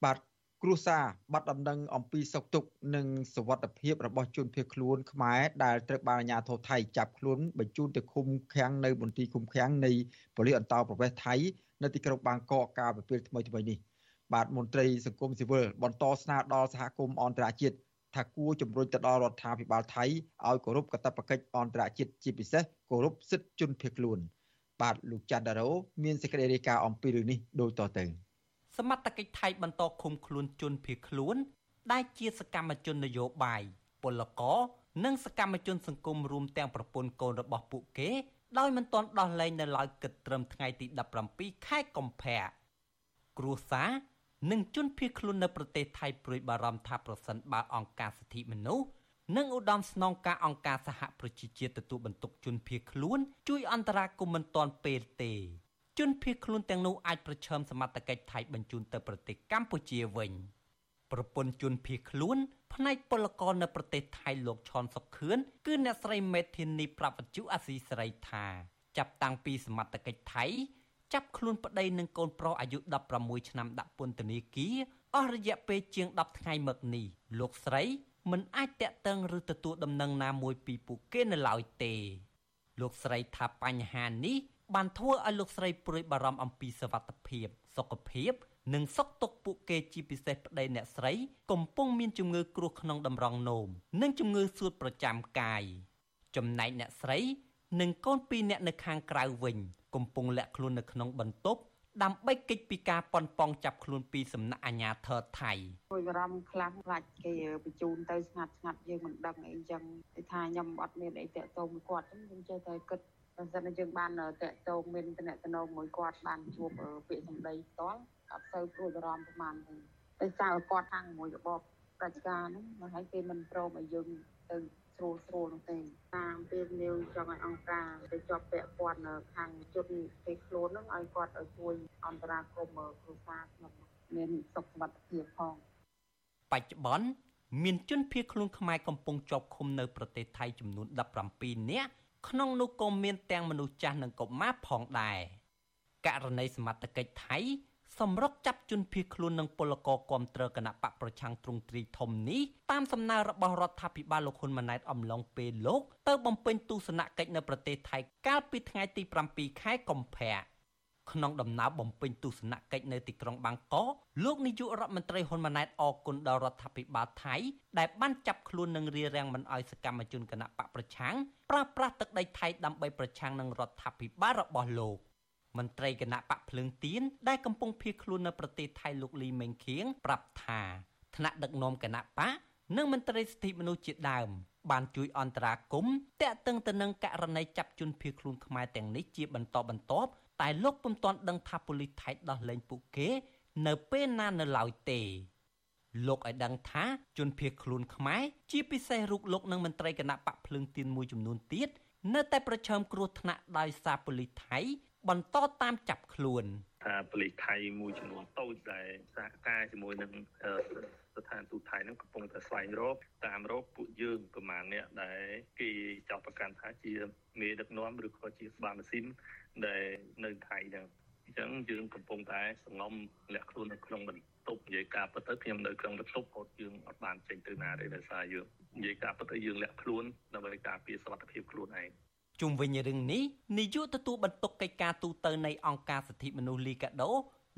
បាទគ្រួសារបាត់ដំណឹងអំពីសុខទុក្ខនិងសវត្ថភាពរបស់ជនភៀសខ្លួនខ្មែរដែលត្រូវបានអាជ្ញាធរថៃចាប់ខ្លួនបញ្ជូនទៅឃុំឃាំងនៅមន្ទីរឃុំឃាំងនៃប៉ូលីសអន្តរប្រវេសន៍ថៃនៅទីក្រុងបាងកកកាលពីពេលថ្មីៗនេះបាទមន្ត្រីសង្គមស៊ីវិលបន្តស្នើដល់សហគមន៍អន្តរជាតិ ថាគួរជំរុញទៅដល់រដ្ឋាភិបាលថៃឲ្យគោរពកាតព្វកិច្ចអន្តរជាតិជាពិសេសគោរពសិទ្ធិជនភៀសខ្លួន បាទលោកច័ន្ទដារោមានសេចក្តីរាយការណ៍អំពីរឿងនេះដូចតទៅសមត្ថកិច្ចថៃបន្តឃុំខ្លួនជនភៀសខ្លួន ដែលជាសកម្មជននយោបាយពលករនិងសកម្មជនសង្គមរួមទាំងប្រពន្ធកូនរបស់ពួកគេដោយមិនទាន់ដោះលែងនៅឡើយគិតត្រឹមថ្ងៃទី17ខែកុម្ភៈគ្រួសារ និងជនភៀសខ្លួននៅប្រទេសថៃព្រួយបារម្ភថាប្រសិនបើអង្គការសិទ្ធិមនុស្សនិងឧត្តមស្នងការអង្គការសហប្រជាជាតិទទួលបន្ទុកជនភៀសខ្លួនជួយអន្តរាគមន៍មិនទាន់ពេលទេជនភៀសខ្លួនទាំងនោះអាចប្រឈមសមត្ថកិច្ចថៃបញ្ជូនទៅប្រទេសកម្ពុជាវិញប្រពន្ធជនភៀសខ្លួនផ្នែកពលករនៅប្រទេសថៃលោកឈុនសុកខឿនគឺអ្នកស្រីមេធានីប្រាប់វិទ្យុអាស៊ីសេរីថាចាប់តាំងពីសមត្ថកិច្ចថៃ ចាប់ខ្លួនប្តីនិងកូនប្រុសអាយុ16ឆ្នាំដាក់ពន្ធនាគារអស់រយៈពេលជាង10ថ្ងៃមកនេះលោកស្រីមិនអាចតាក់ទងឬទទួលដំណឹងណាមួយពីពួកគេនៅឡើយទេ លោកស្រីថាបញ្ហានេះបានធ្វើឲ្យលោកស្រីព្រួយបារម្ភអំពីសវត្ថភាពសុខភាពនិងសុខទុក្ខពួកគេជាពិសេសប្តីអ្នកស្រី កំពុងមានជំងឺគ្រោះក្នុងតម្រងនោមនិងជំងឺសួតប្រចាំកាយចំណែកអ្នកស្រី និងកូនពីរនាក់នៅខាងក្រៅវិញ កំពុងលាក់ខ្លួននៅក្នុងបន្ទប់ដើម្បីគេចពីការប៉ុនប៉ងចាប់ខ្លួនពីសំណាក់អាជ្ញាធរថៃព្រួយបារម្ភខ្លាំងខ្លាចគេបញ្ជូនទៅស្ងាត់ស្ងាត់យើងមិនដឹងអីចឹងគេថាខ្ញុំអត់មានអីតាក់ទងមួយគាត់ខ្ញុំចេះតែគិតបើសិនជាយើងបានតាក់ទងមានតំណែងមួយគាត់បានជួបពាក្យសម្ដីផ្ទាល់អត់ទៅព្រួយបារម្ភប្រហែលទេតែចៅគាត់ខាងមួយរបបប្រជាការហ្នឹងមកឲ្យគេមិនព្រមឲ្យយើងទៅ ស្រួលស្រួលនោះទេតាមពេលនាងចង់ឲ្យអង្គការទៅជាប់ពាក់ព័ន្ធខាងជនភេទខ្លួនហ្នឹងឲ្យគាត់ឲ្យជួយអន្តរាគមន៍គ្រួសារខ្ញុំមានសុខសុវត្ថិភាពផងបច្ចុប្បន្នមានជនភៀសខ្លួនខ្មែរកំពុងជាប់ឃុំនៅប្រទេសថៃចំនួន17នាក់ក្នុងនោះក៏មានទាំងមនុស្សចាស់និងកុមារផងដែរករណីសមត្ថកិច្ចថៃ សម្រុកចាប់ជនភៀសខ្លួននិងពលករគាំទ្រគណៈបកប្រឆាំងទ្រង់ទ្រីធំនេះតាមសំណើរបស់រដ្ឋាភិបាលលោកហ៊ុនម៉ាណែតអំឡុងពេលលោកទៅបំពេញទស្សនកិច្ចនៅប្រទេសថៃកាលពីថ្ងៃទី7ខែកុម្ភៈក្នុងដំណើរបំពេញទស្សនកិច្ចនៅទីក្រុងបាងកកលោកនាយករដ្ឋមន្ត្រីហ៊ុនម៉ាណែតអគុណដល់រដ្ឋាភិបាលថៃដែលបានចាប់ខ្លួននិងរារាំងមិនឲ្យសកម្មជនគណៈបកប្រឆាំងប្រើប្រាស់ទឹកដីថៃដើម្បីប្រឆាំងនឹងរដ្ឋាភិបាលរបស់លោក មន្ត្រីគណៈបកភ្លើងទៀនដែលកំពុងភៀសខ្លួននៅប្រទេសថៃលោកលីមេងខៀងប្រាប់ថាថ្នាក់ដឹកនាំគណៈបកនិងមន្ត្រីសិទ្ធិមនុស្សជាដើមបានជួយអន្តរាគមន៍តាក់ទងទៅនឹងករណីចាប់ជនភៀសខ្លួនខ្មែរទាំងនេះជាបន្តបន្ទាប់តែលោកពុំទាន់ដឹងថាប៉ូលីសថៃដោះលែងពួកគេ នៅពេលណានៅឡើយទេលោកឲ្យដឹងថាជនភៀសខ្លួនខ្មែរជាពិសេសរូបលោកនិងមន្ត្រីគណៈបកភ្លើងទៀនមួយចំនួនទៀតនៅតែប្រឈមគ្រោះថ្នាក់ដោយសារប៉ូលីសថៃ បន្តតាមចាប់ខ្លួនថាប៉ូលីសថៃមួយចំនួនតូចដែលសហការជាមួយនឹងស្ថានទូតថៃនឹងកំពុងតែស្វែងរកតាមរកពួកយើងប្រមាណអ្នកដែលគេចោទប្រកាន់ថាជាមេដឹកនាំឬក៏ជាស្បាម៉ាស៊ីនដែលនៅថៃហ្នឹងអញ្ចឹងយើងកំពុងតែសងំលាក់ខ្លួននៅក្នុងបន្ទប់និយាយការពិតទៅខ្ញុំនៅក្នុងបន្ទប់គាត់យើងអត់បានចេញទៅណាទេដោយសារយើងនិយាយការពិតទៅយើងលាក់ខ្លួនដើម្បីការពារសុខភាពខ្លួនឯង ជុំវិញរឿងនេះនាយកទទួលបន្ទុកកិច្ចការទូតទៅនៃអង្គការសិទ្ធិមនុស្សលីកាដូ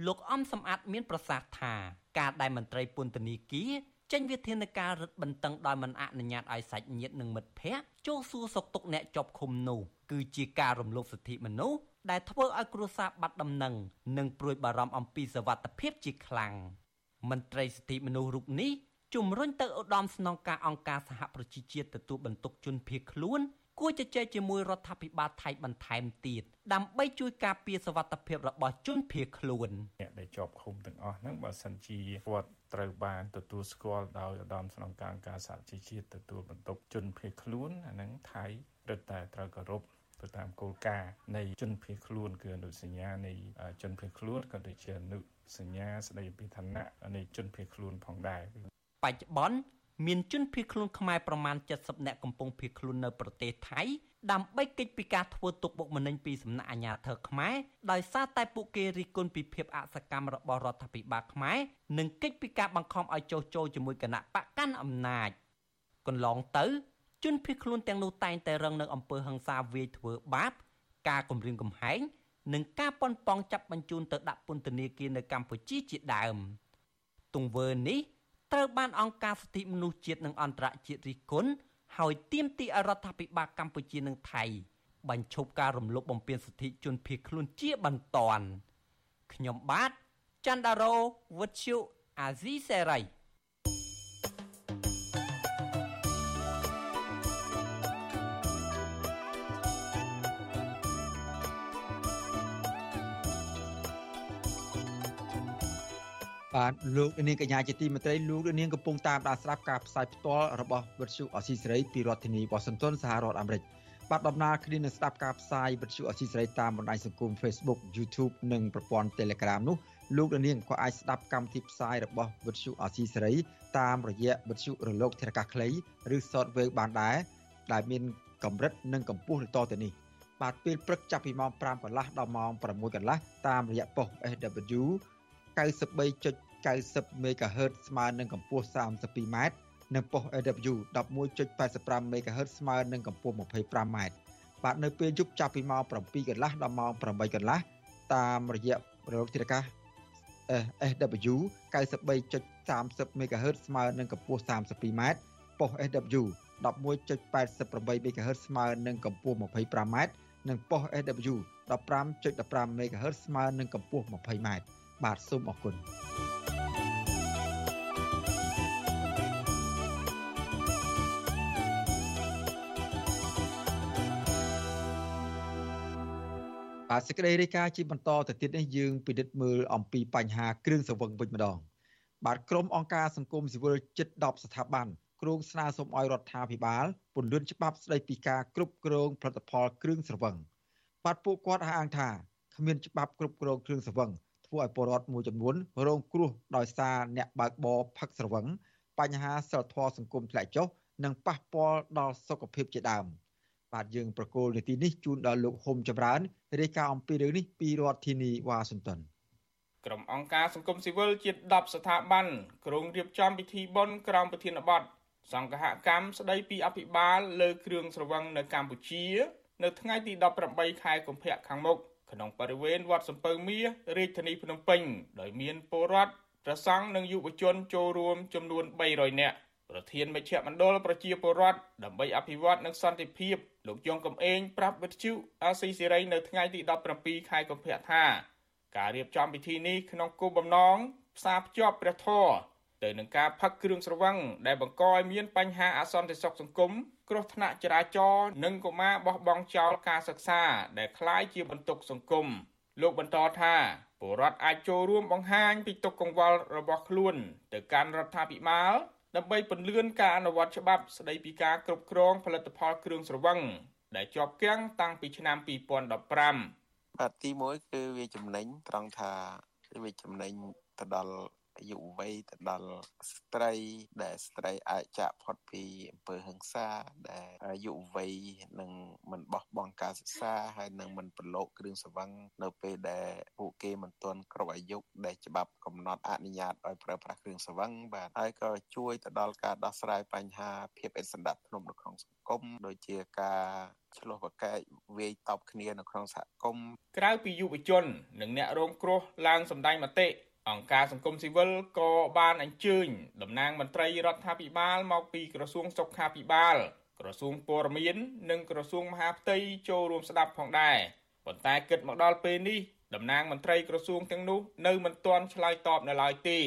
លោកអំសំអាតមានប្រសាសន៍ថាការដែលមន្ត្រីពន្ធនាគារចេញវិធានការរឹតបន្តឹងដោយមិនអនុញ្ញាតឲ្យសាច់ញាតិនិងមិត្តភ័ក្តិចូលសួរសុខទុក្ខអ្នកជាប់ឃុំនោះគឺជាការរំលោភសិទ្ធិមនុស្សដែលធ្វើឲ្យគ្រួសារបាត់ដំណឹងនិងព្រួយបារម្ភអំពីសវត្ថិភាពជាខ្លាំងមន្ត្រីសិទ្ធិមនុស្សរូបនេះជំរុញទៅឧត្តមស្នងការអង្គការសហប្រជាជាតិទទួលបន្ទុកជនភៀសខ្លួន គួរជជែកជាមួយរដ្ឋាភិបាលថៃបន្ថែមទៀតដើម្បីជួយការពារសវត្ថិភាពរបស់ជនភៀសខ្លួនអ្នកដែលជាប់ឃុំទាំងអស់ហ្នឹងបើសិនជាគាត់ត្រូវបានទទួលស្គាល់ដោយឧត្តមស្នងការអង្គការសហជីវជាតិទទួលបន្ទុកជនភៀសខ្លួនអាហ្នឹងថៃរឹតតែត្រូវគោរពទៅតាមគោលការណ៍នៃជនភៀសខ្លួនគឺអនុសញ្ញានៃជនភៀសខ្លួនក៏ដូចជាអនុសញ្ញាស្តីពីឋានៈនៃជនភៀសខ្លួនផងដែរបច្ចុប្បន្ន មានជនភៀសខ្លួនខ្មែរប្រមាណ70នាក់កំពុងភៀសខ្លួននៅប្រទេសថៃដើម្បីគេចពីការធ្វើទុកបុកម្នេញពីសំណាក់អាជ្ញាធរខ្មែរដោយសារតែពួកគេរិះគន់ពីភាពអសកម្មរបស់រដ្ឋាភិបាលខ្មែរនិងគេចពីការបង្ខំឲ្យចុះចូលជាមួយគណៈបកកាន់អំណាចកន្លងទៅជនភៀសខ្លួនទាំងនោះតែងតែរងនៅអំពើហិង្សាវាយធ្វើបាប ការគំរាមកំហែងនិងការប៉ុនប៉ងចាប់បញ្ជូនទៅដាក់ពន្ធនាគារនៅកម្ពុជាជាដើម ទង្វើនេះ ត្រូវបានអង្គការសិទ្ធិមនុស្សជាតិនិងអន្តរជាតិរិះគន់ហើយទាមទារឲ្យរដ្ឋាភិបាលកម្ពុជានិងថៃបញ្ឈប់ការរំលោភបំពានសិទ្ធិជនភៀសខ្លួនជាបន្ទាន់ខ្ញុំបាទច័ន្ទដារោវុទ្ធុអាស៊ីសេរី បាទលោកនាងកញ្ញាជាទីមេត្រីលោកនាងកំពុងតាមដានស្ដាប់ការផ្សាយផ្ទាល់របស់វិទ្យុអស៊ីសេរីពីរដ្ឋធានីវ៉ាស៊ីនតោនសហរដ្ឋអាមេរិកបាទដំណើរគ្នានឹងស្ដាប់ការផ្សាយវិទ្យុអស៊ីសេរីតាមបណ្ដាញសង្គម Facebook YouTube និងប្រព័ន្ធ Telegram នោះលោកនាងក៏អាចស្ដាប់កម្មវិធីផ្សាយរបស់វិទ្យុអស៊ីសេរីតាមរយៈវិទ្យុរលកធារកាសខ្លីឬ Shortwave បានដែរដែលមានកម្រិតនិងកម្ពស់ទៅទៅនេះបាទពេលព្រឹកចាប់ពីម៉ោង5កន្លះដល់ម៉ោង6កន្លះតាមរយៈប៉ុស SW 93.90 MHz ស្មើនឹងកម្ពស់ 32m និងប៉ុស AW 11.85 MHz ស្មើនឹងកម្ពស់ 25m បាទនៅពេលយប់ចាប់ពីម៉ោង7កន្លះដល់ម៉ោង8កន្លះតាមរយៈរលកធាតុអាកាស SW 93.30 MHz ស្មើនឹងកម្ពស់ 32m ប៉ុស SW 11.88 MHz ស្មើនឹងកម្ពស់ 25m និងប៉ុស SW 15.15 MHz ស្មើនឹងកម្ពស់ 20m បាទសូមអរគុណបាទសេចក្តីរាយការណ៍ជាបន្តទៅទៀតនេះយើងពិនិត្យមើលអំពីបញ្ហាគ្រឿងសង្វឹងវិញម្ដង បាទក្រុមអង្គការសង្គមស៊ីវិលជិត10ស្ថាប័នគ្រោងស្នើសុំឲ្យរដ្ឋាភិបាលពន្យល់ច្បាប់ស្តីពីការគ្រប់គ្រងផលិតផលគ្រឿងស្រវឹងបាទពួកគាត់អះអាងថាគ្មានច្បាប់គ្រប់គ្រងគ្រឿងស្រវឹង ធ្វើឲ្យពលរដ្ឋមួយចំនួនរងគ្រោះដោយសារអ្នកបើកបរផឹកស្រវឹងបញ្ហាសិលធម៌សង្គមធ្លាក់ចុះនិងប៉ះពាល់ដល់សុខភាពជាដើមបាទយើងប្រកូលនីតិនេះជូនដល់លោកហុំចម្រើនរាយការណ៍អំពីរឿងនេះពីរដ្ឋធានីវ៉ាស៊ីនតោនក្រុមអង្គការសង្គមស៊ីវិលជា10ស្ថាប័នក្រុងរៀបចំពិធីបុណ្យក្រោមប្រធានបទសង្ឃកម្មស្ដីពីអភិបាលលើគ្រឿងស្រវឹងនៅកម្ពុជា នៅថ្ងៃទី18ខែកុម្ភៈខាងមុខ ក្នុងបរិវេណវត្តសំពៅមាសរាជធានីភ្នំពេញដោយមានពលរដ្ឋប្រសង់និងយុវជនចូលរួមចំនួន300នាក់ប្រធានមជ្ឈមណ្ឌលប្រជាពលរដ្ឋដើម្បីអភិវឌ្ឍនិងសន្តិភាពលោកយងកំឯងប្រាប់វិទ្យុអាស៊ីសេរីនៅថ្ងៃទី17ខែកុម្ភៈថា ការរៀបចំពិធីនេះក្នុងគោលបំណងផ្សារភ្ជាប់ព្រះធម៌ ទៅនឹងការផឹកគ្រឿងស្រវឹងដែលបង្កឲ្យមានបញ្ហាអសន្តិសុខសង្គមគ្រោះថ្នាក់ចរាចរណ៍និងកុមារបោះបង់ចោលការសិក្សាដែលคล้ายជាបន្ទុកសង្គមលោកបន្តថាពលរដ្ឋអាចចូលរួមបង្ហាញពីទុកកង្វល់របស់ខ្លួនទៅកាន់រដ្ឋាភិបាលដើម្បីពន្លឿនការអនុវត្តច្បាប់ស្តីពីការគ្រប់គ្រងផលិតផលគ្រឿងស្រវឹងដែលជាប់គាំងតាំងពីឆ្នាំ2015បាទទី1គឺវាចំណេញត្រង់ថាវាចំណេញទៅដល់ យុវវ័យទៅដល់ស្ត្រី ដែលស្ត្រីអាចចាក់ផុតពីអំពើហិង្សាដែលយុវវ័យនឹងមិនបោះបង់ការសិក្សាហើយនឹងមិនប្រឡូកគ្រឿងសង្វឹងនៅពេលដែលពួកគេមិនទាន់គ្រប់អាយុដែលច្បាប់កំណត់អនុញ្ញាតឲ្យប្រើប្រាស់គ្រឿងសង្វឹងបាទហើយក៏ជួយទៅដល់ការដោះស្រាយបញ្ហាភាពអិតសណ្ដាប់ធ្នាប់នៅក្នុងសង្គមដូចជាការឆ្លោះប្រកែកវាយតប់គ្នានៅក្នុងសហគមន៍ក្រៅពីយុវជន និងអ្នករងគ្រោះឡើងសម្ដែងមតិ អង្គការសង្គមស៊ីវិលក៏បានអញ្ជើញតំណាងមន្ត្រីរដ្ឋាភិបាលមកពីក្រសួងសុខាភិបាលក្រសួងព័ត៌មាន និងក្រសួងមហាផ្ទៃចូលរួមស្ដាប់ផងដែរប៉ុន្តែគិតមកដល់ពេលនេះតំណាងមន្ត្រីក្រសួងទាំងនោះនៅមិនទាន់ឆ្លើយតបនៅឡើយទេ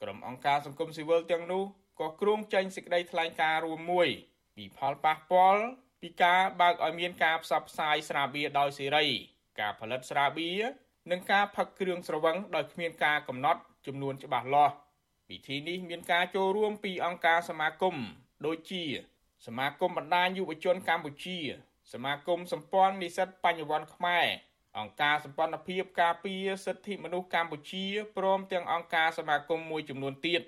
ក្រុមអង្គការសង្គមស៊ីវិលទាំងនោះក៏គ្រោងចេញសេចក្តីថ្លែងការណ៍រួមមួយពីផលប៉ះពាល់ពីការបើកឲ្យមានការផ្សព្វផ្សាយស្រាបៀរដោយសេរី ការផលិតស្រាបៀរ និងការផឹកគ្រឿងស្រវឹងដោយគ្មានការកំណត់ចំនួនច្បាស់លាស់ពិធីនេះមានការចូលរួមពីអង្គការសមាគមដូចជា សមាគមបណ្ដាញយុវជនកម្ពុជា សមាគមសម្ព័ន្ធនិស្សិតបញ្ញវន្តខ្មែរអង្គការសម្ព័ន្ធភាពការពារសិទ្ធិមនុស្សកម្ពុជាព្រមទាំងអង្គការសមាគមមួយចំនួនទៀត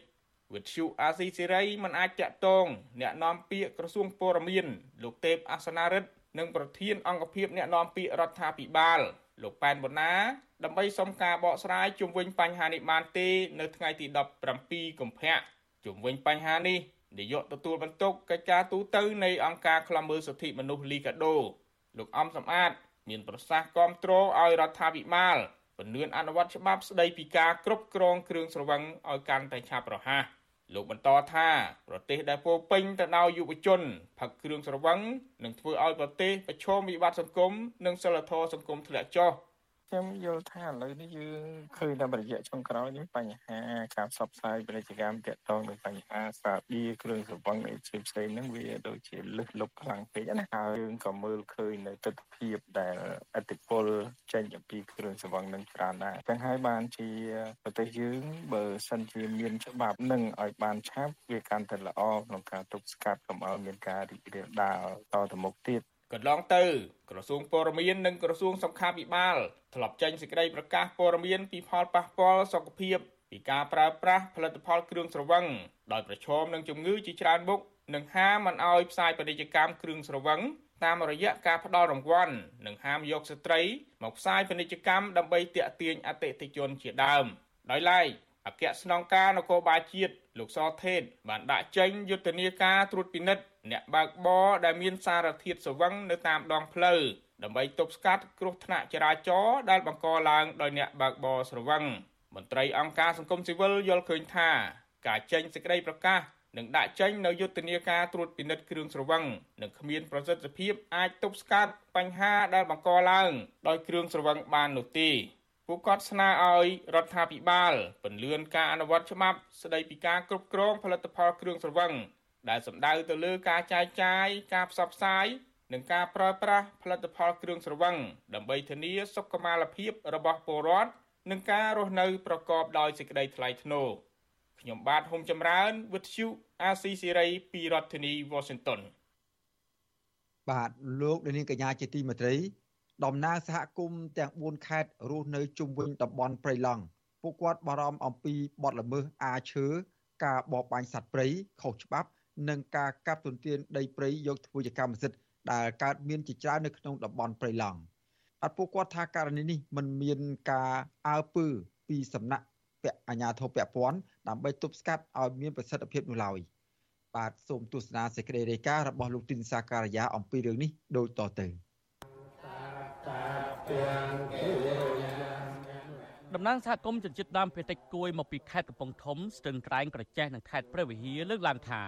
វិទ្យុអាស៊ីសេរីមិនអាចតាក់ទងអ្នកនាំពាក្យក្រសួងព័ត៌មានលោកទេពអាសនារិទ្ធនិងប្រធានអង្គភិបអ្នកនាំពាក្យរដ្ឋាភិបាល លោកប៉ែនបូណាដើម្បីសុំការបកស្រាយជុំវិញបញ្ហានេះបានទេនៅថ្ងៃទី17កុម្ភៈជុំវិញបញ្ហានេះនាយកទទួលបន្ទុកកិច្ចការទូតនៃអង្គការឃ្លាំមើលសិទ្ធិមនុស្សលីកាដូលោកអំសំអាត មានប្រសាសន៍គាំទ្រឲ្យរដ្ឋាភិបាលពន្យាអនុវត្តច្បាប់ស្តីពីការគ្រប់គ្រងគ្រឿងស្រវឹងឲ្យកាន់តែឆាប់រហ័ស លោកបន្តថាប្រទេសដែលពោពេញទៅដោយយុវជនផឹកគ្រឿងស្រវឹងនឹងធ្វើឲ្យប្រទេសប្រឈមវិបត្តិសង្គមនិងសិលធម៌សង្គមធ្លាក់ចុះ ខ្ញុំយល់ថាឥឡូវនេះយើងឃើញតាមរយៈចុងក្រោយនេះបញ្ហាការផ្សព្វផ្សាយពាណិជ្ជកម្មទាក់ទងនឹងបញ្ហាសាប៊ីគ្រឿងសង្វឹងអីផ្សេងផ្សេងហ្នឹងវាដូចជាលឹះលុបខ្លាំងពេកណាហើយយើងក៏មើលឃើញនៅទស្សនវិជ្ជាដែលអតិពលចេញអំពីគ្រឿងសង្វឹងនឹងច្រើនដែរចឹងហើយបានជាប្រទេសយើងបើសិនជាមានច្បាប់នឹងឲ្យបានឆាប់វាកាន់តែល្អក្នុងការទប់ស្កាត់កុំឲ្យមានការរីករាលដាលតទៅមុខទៀត កន្លងទៅក្រសួងព័ត៌មាននិងក្រសួងសុខាភិបាលធ្លាប់ចេញសេចក្តីប្រកាសព័ត៌មានពីផលប៉ះពាល់សុខភាពពីការប្រើប្រាស់ផលិតផលគ្រឿងស្រវឹងដោយប្រឈមនឹងជំងឺជាច្រើនមុខនិងហាមមិនឲ្យផ្សាយពាណិជ្ជកម្មគ្រឿងស្រវឹងតាមរយៈការផ្ដល់រង្វាន់និងហាមយកស្ត្រីមកផ្សាយពាណិជ្ជកម្មដើម្បីទាក់ទាញអតិថិជនជាដើមដោយឡែកអគ្គស្នងការនគរបាលជាតិលោកសថេតបានដាក់ចេញយុទ្ធនាការត្រួតពិនិត្យ អ្នកបើកបរដែលមានសារធាតុស្វឹងនៅតាមដងផ្លូវដើម្បីទប់ស្កាត់គ្រោះថ្នាក់ចរាចរណ៍ដែលបង្កឡើងដោយអ្នកបើកបរស្រវឹងមន្ត្រីអង្គការសង្គមស៊ីវិលយល់ឃើញថាការចេញសេចក្តីប្រកាសនិងដាក់ចេញនៅយុទ្ធនាការត្រួតពិនិត្យគ្រឿងស្រវឹងនឹងគ្មានប្រសិទ្ធភាពអាចទប់ស្កាត់បញ្ហាដែលបង្កឡើងដោយគ្រឿងស្រវឹងបាននោះទេពួកគាត់ស្នើឲ្យរដ្ឋាភិបាលពន្យាការអនុវត្តច្បាប់ស្តីពីការគ្រប់គ្រងផលិតផលគ្រឿងស្រវឹង ដែលសំដៅទៅលើការចែកចាយការផ្សព្វផ្សាយនិងការប្រើប្រាស់ផលិតផលគ្រឿងស្រវឹងដើម្បីធានាសុខុមាលភាពរបស់ពលរដ្ឋនិងការរស់នៅប្រកបដោយសេចក្តីថ្លៃថ្នូរខ្ញុំបាទហុំចម្រើនវិទ្យុអាស៊ីសេរីពីរដ្ឋធានី Washington បាទលោកនាងកញ្ញាជាទីមេត្រីតំណាងសហគមន៍ទាំង4ខេត្តរស់នៅជុំវិញតំបន់ព្រៃឡង់ពួកគាត់បារម្ភអំពីបទល្មើសអាឈើការបរបាញ់សត្វព្រៃខុសច្បាប់ និងការកាប់ទន្ទ្រានដីព្រៃយកធ្វើជាកម្មសិទ្ធិដែលកើតមានជាច្រើននៅក្នុងតំបន់ព្រៃឡង់អត់ពួកគាត់ថាករណីនេះมันមានការអើពើពីសំណាក់ពអាញាធិបពពាន់ដើម្បីទប់ស្កាត់ឲ្យមានប្រសិទ្ធភាពនោះឡើយបាទសូមទស្សនាសេចក្តីរាយការណ៍របស់លោកទីនសាការីយ៉ាអំពីរឿងនេះដូចតទៅតំណាងសហគមន៍ជនជាតិដើមភាគតិចគួយមកពីខេត្តកំពង់ធំស្ទឹងត្រែងក្រចេះនិងខេត្តព្រះវិហារលើកឡើងថា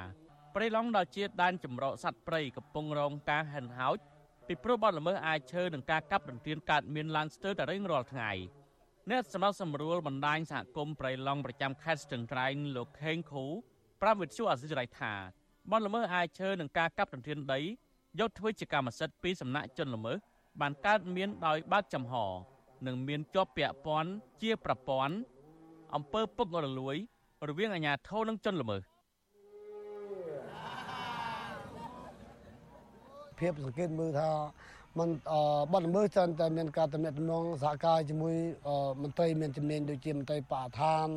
ព្រៃឡង់ដល់ជាដែនចម្រោកសត្វព្រៃកំពុងរងការហិនហោចពីព្រោះបទល្មើសអាចឈើនិងការកាប់រន្ទានកើតមានឡើងស្ទើរតែរៀងរាល់ថ្ងៃអ្នកសម្រាប់សម្រួលបណ្ដាញសហគមន៍ព្រៃឡង់ប្រចាំខេត្តស្ទឹងត្រែងលោកខេងខូប្រាប់វិទ្យុអាស៊ីសេរីថាបទល្មើសអាចឈើនិងការកាប់រន្ទានដីយកធ្វើជាកម្មសិទ្ធិពីសំណាក់ជនល្មើសបានកើតមានដោយបើកចំហនិងមានជាប់ពាក់ព័ន្ធជាប្រព័ន្ធអំពើពុករលួយរវាងអាជ្ញាធរនិងជនល្មើស ភាពសង្កេតមើលថាมันបទល្មើសច្រើនតែមានការតំណែងសហការជាមួយមន្ត្រីមានជំនាញដូចជាមន្ត្រីបរិស្ថាន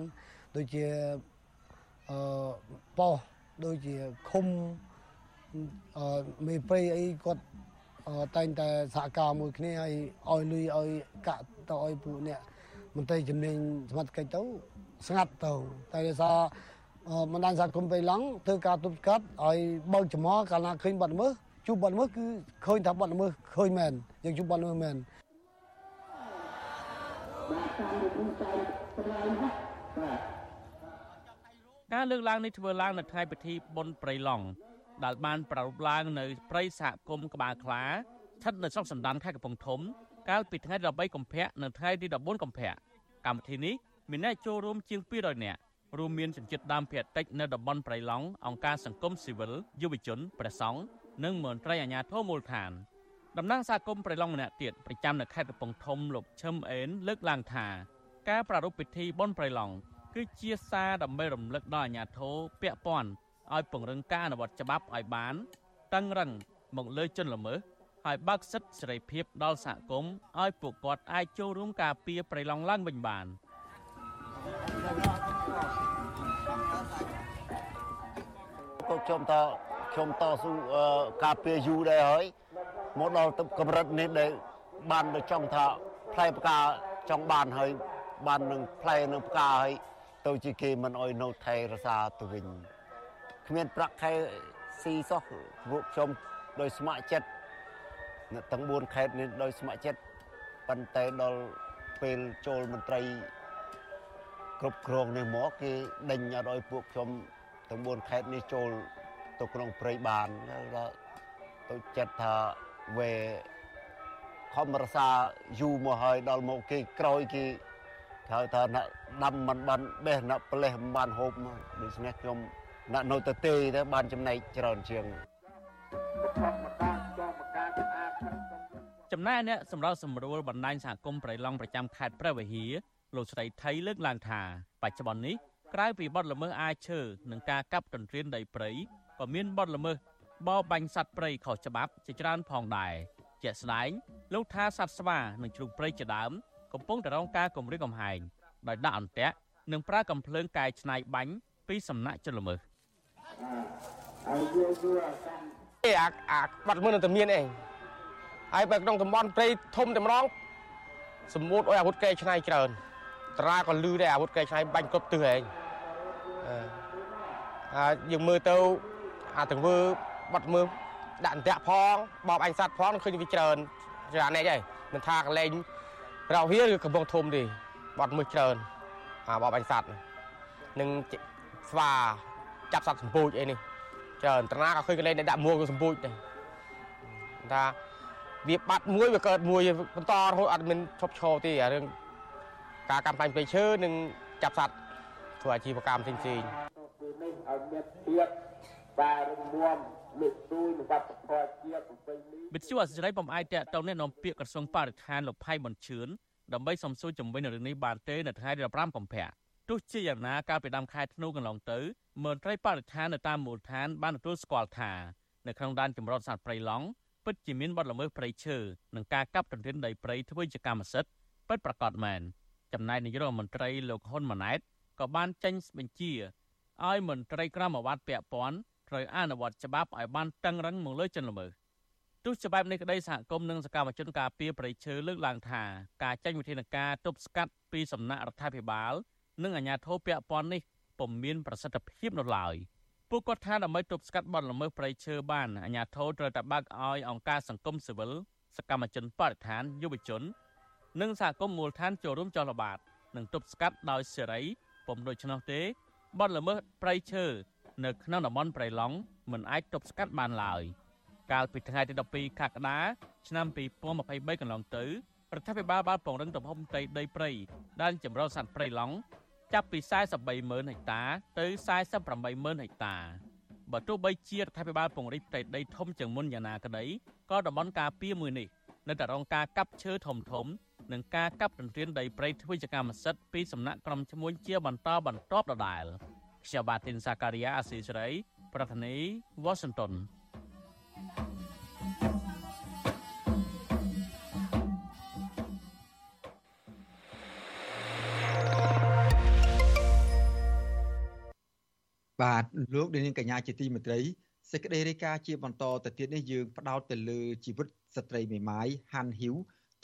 ដូចជាអឺប៉ោះដូចជាឃុំអឺមេព្រៃអីគាត់តែងតែសហការមួយគ្នាឲ្យឲ្យលុយឲ្យកាក់ទៅឲ្យពួកអ្នកមន្ត្រីជំនាញសមត្ថកិច្ចទៅស្ងាត់ទៅតែដោយសារបណ្ដាញសហគមន៍បៃឡង់ធ្វើការទប់ស្កាត់ឲ្យបើកចំហកាលណាឃើញបាត់ល្មើស ជួបបាត់ល្មើសគឺឃើញថាបាត់ល្មើសឃើញមែនយើងជួបបាត់ល្មើសមែនការលើកឡើងនេះធ្វើឡើងនៅថ្ងៃពិធីបុណ្យព្រៃឡង់ដែលបានប្រារព្ធឡើងនៅព្រៃសហគមន៍ក្បាលខ្លាស្ថិតនៅស្រុកសណ្ដានខេត្តកំពង់ធំ កាលពីថ្ងៃទី13កុម្ភៈនិងថ្ងៃទី14កុម្ភៈកម្មវិធីនេះមានអ្នកចូលរួមជាង200នាក់រួមមានជនជាតិដើមភាគតិចនៅតំបន់ព្រៃឡង់អង្គការសង្គមស៊ីវិលយុវជនព្រះសង្ឃ និងមន្ត្រីអាជ្ញាធរមូលដ្ឋានតំណាងសហគមន៍ព្រៃឡង់ម្នាក់ទៀតប្រចាំនៅខេត្តកំពង់ធំលោកឈឹមអេនលើកឡើងថា ការប្រារព្ធពិធីបុណ្យព្រៃឡង់គឺជាសារដើម្បីរំលឹកដល់អាជ្ញាធរពាក់ព័ន្ធឲ្យពង្រឹងការអនុវត្តច្បាប់ឲ្យបានតឹងរឹងមកលើជនល្មើសហើយបើកសិទ្ធិសេរីភាពដល់សហគមន៍ឲ្យពួកគាត់អាចចូលរួមការពារព្រៃឡង់ឡើងវិញបានក៏ខ្ញុំត ខ្ញុំតស៊ូការពារយូរដែរហើយមកដល់កម្រិតនេះដែលបានទៅចង់ថាផ្លែផ្កាចង់បានហើយបាននឹងផ្លែនឹងផ្កាហើយទៅជាគេមិនអោយនៅថែរសាទៅវិញគ្មានប្រាក់ខែស៊ីសោះពួកខ្ញុំដោយស្ម័គ្រចិត្តនៅទាំង4ខេត្តនេះដោយស្ម័គ្រចិត្តប៉ុន្តែដល់ពេលចូលមន្ត្រីគ្រប់គ្រងនេះមកគេដេញអត់ឲ្យពួកខ្ញុំទាំង4ខេត្តនេះចូល ទៅក្នុងព្រៃបានដល់ទៅចិត្តថាវេខំរសាយូរមកហើយដល់មកគេក្រោយគេហៅថាអ្នកដាំមិនបានបេះអ្នកផ្លេសមិនបានហូបដូច្នេះខ្ញុំអ្នកនៅទៅទេទៅបានចំណែកច្រើនជាងចំណែកអ្នកសម្រាប់សម្រួលបណ្ដាញសហគមន៍ប្រៃឡង់ប្រចាំខេត្តព្រះវិហារលោកស្រីថៃលើកឡើងថាបច្ចុប្បន្ននេះក្រៅពីបទល្មើសអាយឈើនិងការកាប់ទន្ទ្រានដីព្រៃ ក៏មានបទល្មើសបរបាញ់សត្វព្រៃខុសច្បាប់ជាច្រើនផងដែរជាក់ស្ដែងលោកថាសត្វស្វានិងជ្រូកព្រៃជាដើមកំពុងតែរងការគំរាមកំហែងដោយដាក់អន្ទាក់និងប្រើកំភ្លើងកែច្នៃបាញ់ពីសំណាក់ជនល្មើសអេអាអាបាត់មើលនៅតែមានអីហើយបើក្នុងតំបន់ព្រៃធំតែម្ដងសម្ងួតអុយអាវុធកែឆ្នៃច្រើនតារាក៏លឺដែរអាវុធកែឆ្នៃបាញ់គ្រប់ទិសឯងអាយើងមើលទៅ អាទាំងវើបាត់មើលដាក់អន្ទាក់ផងបបអញសัตว์ផងឃើញវាច្រើនច្រើននេះឯងមិនថាកលែងរោហៀឬកំពង់ធំទេបាត់មើលច្រើនអាបបអញសัตว์នឹងស្វាចាប់សត្វសម្ពូចអីនេះច្រើនតាណាក៏ឃើញកន្លែងដាក់មួលក៏សម្ពូចដែរថាវាបាត់មួយវាកើតមួយបន្តរហូតអត់មានឈប់ឈរទេអារឿងការកម្មបាញ់ព្រៃឈើនិងចាប់សត្វធ្វើអាជីវកម្មផ្សេងផ្សេងនេះឲ្យមានភាព បាទរងមលើកទួយនឹងវប្បធម៌ជាតិប្រពៃណីវិទ្យុអសិរ័យបំអាយតទៅនេះនាំពាក្យក្រសួងបរិស្ថានលោកផៃប៊ុនឈឿនដើម្បីសំសួរជំវិញរឿងនេះបានទេនៅថ្ងៃទី15កុម្ភៈទោះជាយ៉ាងណាកាលពីដើមខែធ្នូកន្លងទៅមន្ត្រីបរិស្ថាននៅតាមមូលដ្ឋានបានទទួលស្គាល់ថានៅក្នុងដែនចម្រុះសត្វព្រៃឡង់ពិតជាមានបទល្មើសព្រៃឈើនិងការកាប់ទន្ទ្រានដីព្រៃធ្វើជាកម្មសិទ្ធិពិតប្រាកដមែនចំណែកនាយករដ្ឋមន្ត្រីលោកហ៊ុនម៉ាណែតក៏បានចេញបញ្ជាឲ្យមន្ត្រីក្រមអាវ៉ាត់ពាក់ព័ន្ធ ត្រូវអនុវត្តច្បាប់ឲ្យបានតឹងរឹងមកលើជនល្មើសទោះច្បាប់នេះក្តីសហគមន៍និងសកម្មជនការពារប្រៃឈើលើកឡើងថាការចេញវិធានការទប់ស្កាត់ពីសំណាក់រដ្ឋាភិបាល និងអាជ្ញាធរពាក់ព័ន្ធនេះពុំមានប្រសិទ្ធភាពនៅឡើយពួកគាត់ថាដើម្បីទប់ស្កាត់បទល្មើសព្រៃឈើបានអាជ្ញាធរត្រូវតែបើកឲ្យអង្គការសង្គមស៊ីវិលសកម្មជនបរិស្ថានយុវជន និងសហគមន៍មូលដ្ឋានចូលរួមចលបាតនិងទប់ស្កាត់ដោយសេរីពុំដូច្នោះទេបទល្មើសព្រៃឈើ នៅក្នុងតំបន់ព្រៃឡង់មិនអាចទប់ស្កាត់បានឡើយកាលពីថ្ងៃទី12កក្កដាឆ្នាំ2023កន្លងទៅរដ្ឋាភិបាលបានពង្រឹងទំហំផ្ទៃដីព្រៃដែលចម្រុះសត្វព្រៃឡង់ចាប់ពី430000ហិកតាទៅ48000ហិកតាបើទោះបីជារដ្ឋាភិបាលពង្រីកផ្ទៃដីធំជាងមុនយ៉ាងណាក្តីក៏តំបន់ការពារមួយនេះនៅតែរងការកាប់ឈើធំធំនិងការកាប់ទន្ទ្រានដីព្រៃធ្វើជាកម្មសិទ្ធិពីសំណាក់ក្រុមឈ្មួញជាបន្តបន្ទាប់ដដែល ខ្ញុំបាទទីនសាការីយ៉ាអស៊ីសេរី ប្រធានាធិបតី Washington បបាទលោកនាងកញ្ញាជាទីមេត្រីសេចក្តីរាយការណ៍ជាបន្តទៅទៀតនេះយើងផ្ដោតទៅលើជីវិតស្ត្រីមេម៉ាយហាន់ហ៊ីវ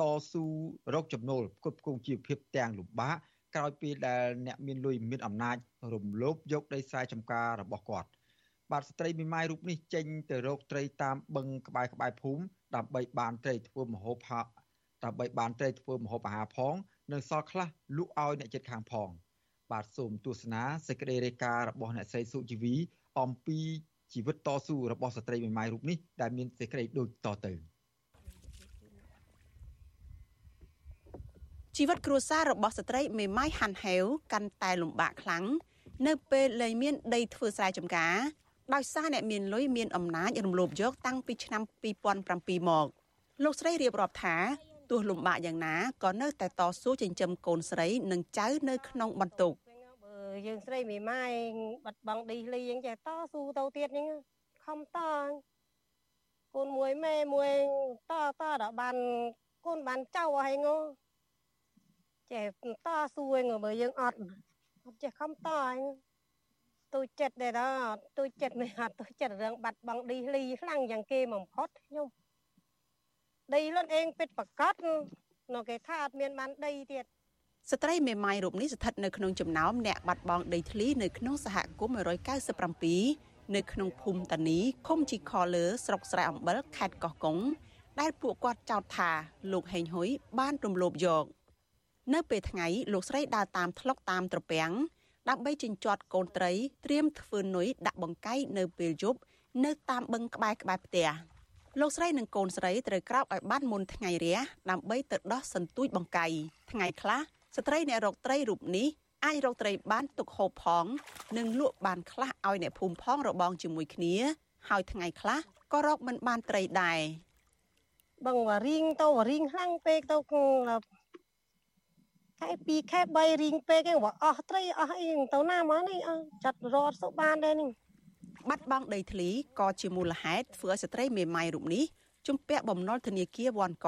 តស៊ូរកចំណូលផ្គត់ផ្គង់ជីវភាពទាំងលំបាក ក្រោយពេលដែលអ្នកមានលុយមានអំណាចរំលោភយកដីស្រែចម្ការរបស់គាត់បាទស្ត្រីមេម៉ាយរូបនេះចេញទៅរកត្រីតាមបឹងក្បែរក្បែរភូមិដើម្បីបានត្រីធ្វើម្ហូបហាដើម្បីបានត្រីធ្វើម្ហូបអាហារផងនិងសល់ខ្លះលក់ឲ្យអ្នកជិតខាងផង បាទសូមទស្សនាសេចក្តីរាយការណ៍របស់អ្នកស្រីសុជីវីអំពីជីវិតតស៊ូរបស់ស្ត្រីមេម៉ាយរូបនេះដែលមានសេចក្តីដូចតទៅ ជីវិតគ្រួសាររបស់ស្ត្រីមេម៉ាយហាន់ហេវកាន់តែលំបាកខ្លាំងនៅពេលលែងមានដីធ្វើស្រែចម្ការដោយសារអ្នកមានលុយមានអំណាចរំលោភយកតាំងពីឆ្នាំ2007មកលោកស្រីរៀបរាប់ថាទោះលំបាកយ៉ាងណាក៏នៅតែតស៊ូចិញ្ចឹមកូនស្រីនិងចៅនៅក្នុងបន្ទុកយើងស្រីមេម៉ាយបាត់បង់ឌីលីអញ្ចឹងចេះតស៊ូទៅទៀតអញ្ចឹងខំតកូនមួយម៉ែមួយតតដល់បានកូនបានចៅអស់ហើយង ចេះតស៊ូឯងបើយើងអត់អត់ចេះខំតឯងទូចិត្តដែរដល់ទូចិត្តមិនអត់ទូចិត្តរឿងបាត់បង់ឌីលីខ្លាំងយ៉ាងគេបំផុតខ្ញុំដីលន់អេងពិតប្រកបនៅគេថាអត់មានបានដីទៀតស្ត្រីមេម៉ាយរូបនេះស្ថិតនៅក្នុងចំណោមអ្នកបាត់បង់ដីធ្លីនៅក្នុងសហគមន៍197នៅក្នុងភូមិតានីឃុំជីខលើស្រុកស្រែអំបិលខេត្តកោះកុងដែលពួកគាត់ចោទថាលោកហេងហ៊ុយបានរំលោភយក នៅពេលថ្ងៃលោកស្រីដើរតាមថ្លុកតាមត្រពាំងដើម្បីចិញ្ចាត់កូនត្រីត្រៀមធ្វើនុយដាក់បង្កៃនៅពេលយប់នៅតាមបឹងក្បែរក្បែរផ្ទះលោកស្រីនិងកូនស្រីត្រូវក្រោកឲ្យបានមុនថ្ងៃរះដើម្បីទៅដោះសន្ទូចបង្កៃថ្ងៃខ្លះស្ត្រីអ្នករកត្រីរូបនេះអាចរកត្រីបានទុកហូបផង និងលក់បានខ្លះឲ្យអ្នកភូមិផងរបងជាមួយគ្នា ហើយថ្ងៃខ្លះក៏រកមិនបានត្រីដែរបងវរៀងទៅវរៀងខ្លាំងពេកទៅ ខែ2ខែ3រៀងពេកហ្នឹងបើអស់ត្រីអស់អីទៅណាមកនេះចាត់រត់សុបានដែរនេះបាត់បង់ដីធ្លីក៏ជាមូលហេតុធ្វើឲ្យស្ត្រីមេម៉ាយរូបនេះជំពាក់បំណុលធនាគារវ៉ាន់ក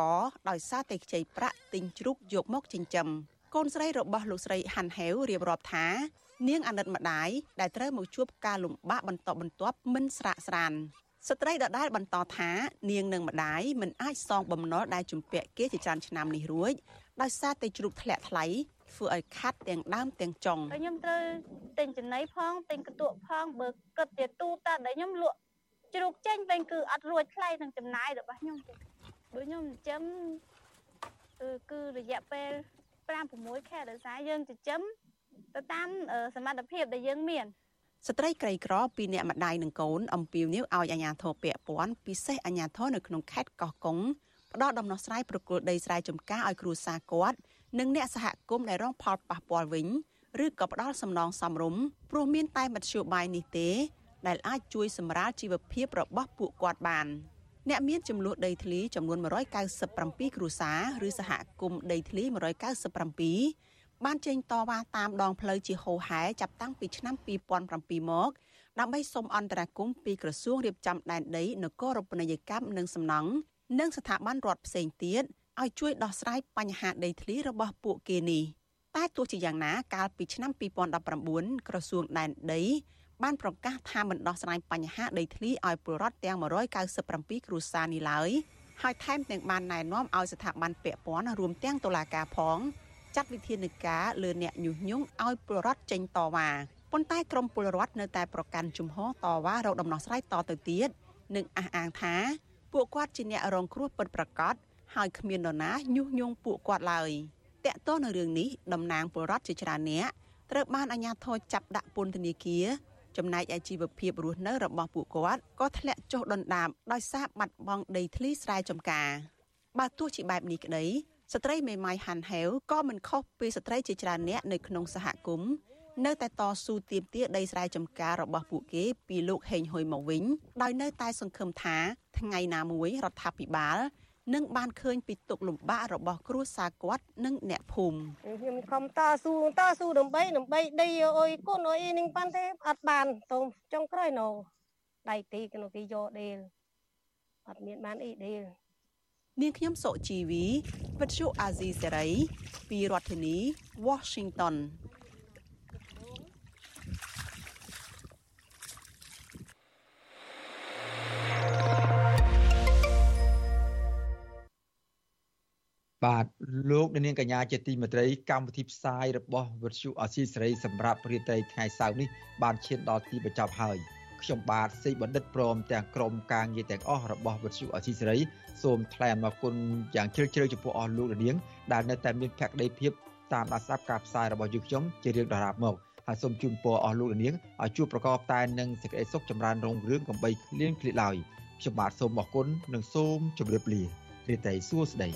ដោយសារតែខ្ចីប្រាក់ទិញជ្រូកយកមកចិញ្ចឹមកូនស្រីរបស់លោកស្រីហាន់ហេវរៀបរាប់ថា នាងអាណិតម្ដាយដែលត្រូវមកជួបការលំបាកបន្តបន្ទាប់មិនស្រាកស្រាន ស្ត្រីដដែលបន្តថានាងនិងម្ដាយមិនអាចសងបំណុលដែលជំពាក់គេជាច្រើនឆ្នាំនេះរួចដោយសារតែជ្រូកធ្លាក់ថ្លៃធ្វើឲ្យខាត់ទាំងដើមទាំងចុងខ្ញុំត្រូវទិញចំណីផងទិញកន្ទក់ផងបើគិតទៅទូតាដែលខ្ញុំលក់ជ្រូកចេញវិញគឺអត់រួចថ្លៃនឹងចំណាយរបស់ខ្ញុំទេបើខ្ញុំចិញ្ចឹមគឺរយៈពេល5 6ខែដោយសារយើងចិញ្ចឹមទៅតាមសមត្ថភាពដែលយើងមាន ស្ត្រីក្រីក្រពីអ្នកម្ដាយនិងកូនអំពាវនាវឲ្យអាជ្ញាធរពាក់ព័ន្ធពិសេសអាជ្ញាធរនៅក្នុងខេត្តកោះកុងផ្ដល់ដំណោះស្រាយប្រគល់ដីស្រែចម្ការឲ្យគ្រួសារគាត់និងអ្នកសហគមន៍ដែលរងផលប៉ះពាល់វិញឬក៏ផ្ដល់សំណងសំរុំព្រោះមានតែមធ្យោបាយនេះទេ ដែលអាចជួយសម្រាលជីវភាពរបស់ពួកគាត់បានអ្នកមានចំនួនដីធ្លីចំនួន197គ្រួសារឬសហគមន៍ដីធ្លី197 បានចេញតវ៉ាតាមដងផ្លូវជាហូហែចាប់តាំងពីឆ្នាំ2007មកដើម្បីសុំអន្តរាគមន៍ពីក្រសួងរៀបចំដែនដីនគររូបនីយកម្មនិងសំណង់និងស្ថាប័នរដ្ឋផ្សេងទៀតឲ្យជួយដោះស្រាយបញ្ហាដីធ្លីរបស់ពួកគេនេះតែទោះជាយ៉ាងណាកាលពីឆ្នាំ2019ក្រសួងដែនដីបានប្រកាសថាមិនដោះស្រាយបញ្ហាដីធ្លីឲ្យពលរដ្ឋទាំង197គ្រួសារនេះឡើយហើយថែមទាំងបានណែនាំឲ្យស្ថាប័នពាក់ព័ន្ធរួមទាំងតុលាការផង ចាត់វិធានការលើអ្នកញុះញង់ឲ្យពលរដ្ឋចេញតវ៉ាប៉ុន្តែក្រមពលរដ្ឋនៅតែប្រកាន់ជំហរតវ៉ារកដំណោះស្រាយតទៅទៀតនិងអះអាងថាពួកគាត់ជាអ្នករងគ្រោះពិតប្រាកដហើយគ្មាននរណាញុះញង់ពួកគាត់ឡើយតកតនៅរឿងនេះតំណាងពលរដ្ឋជាច្រើនអ្នកត្រូវបានអាជ្ញាធរចាប់ដាក់ពន្ធនាគារចំណែកឯជីវភាពរស់នៅរបស់ពួកគាត់ក៏ធ្លាក់ចុះដុនដាបដោយសារបាត់បង់ដីធ្លីស្រែចម្ការបើទោះជាបែបនេះក្តី ស្ត្រីមេម៉ាយហាន់ហេវក៏មិនខុសពីស្ត្រីជាច្រើនអ្នកនៅក្នុងសហគមន៍នៅតែតស៊ូទាមទារដីស្រែចម្ការរបស់ពួកគេពីលោកហេងហ៊ុយមកវិញដោយនៅតែសង្ឃឹមថាថ្ងៃណាមួយរដ្ឋាភិបាលនឹងបានឃើញពីទុកលំបាករបស់គ្រួសារគាត់និងអ្នកភូមិខ្ញុំខំតស៊ូតស៊ូដើម្បីដើម្បីដីអុយកូនអុយនឹងបានទេអត់បានទៅចុងក្រោយនៅដៃទីក្នុងគេយកដេលអត់មានបានអីដេល នាងខ្ញុំសុជីវីវិទ្យុអាស៊ីសេរីពីរដ្ឋធានី Washington បាទលោកនាងកញ្ញាជាទីមេត្រីកម្មវិធីផ្សាយរបស់វិទ្យុអាស៊ីសេរីសម្រាប់ព្រឹត្តិការណ៍ថ្ងៃសៅរ៍នេះបានឈានដល់ទីបញ្ចប់ហើយ។ ខ្ញុំបាទសេកបណ្ឌិតព្រមទាំងក្រុមការងារទាំងអស់របស់វិទ្យុអសីសេរីសូមថ្លែងអំណរគុណយ៉ាងជ្រាលជ្រៅចំពោះអស់លោកនាងដែលនៅតែមានភក្ដីភាពតាមដានស្ដាប់ការផ្សាយរបស់យើងខ្ញុំជារៀងដរាបមកហើយសូមជូនពរអស់លោកនាងឲ្យជួបប្រកបតែនឹងសេចក្តីសុខចម្រើនរុងរឿងកំបីគ្លៀងគ្លៀកឡើយខ្ញុំបាទសូមអរគុណនិងសូមជម្រាបលារីត្រីសួស្តី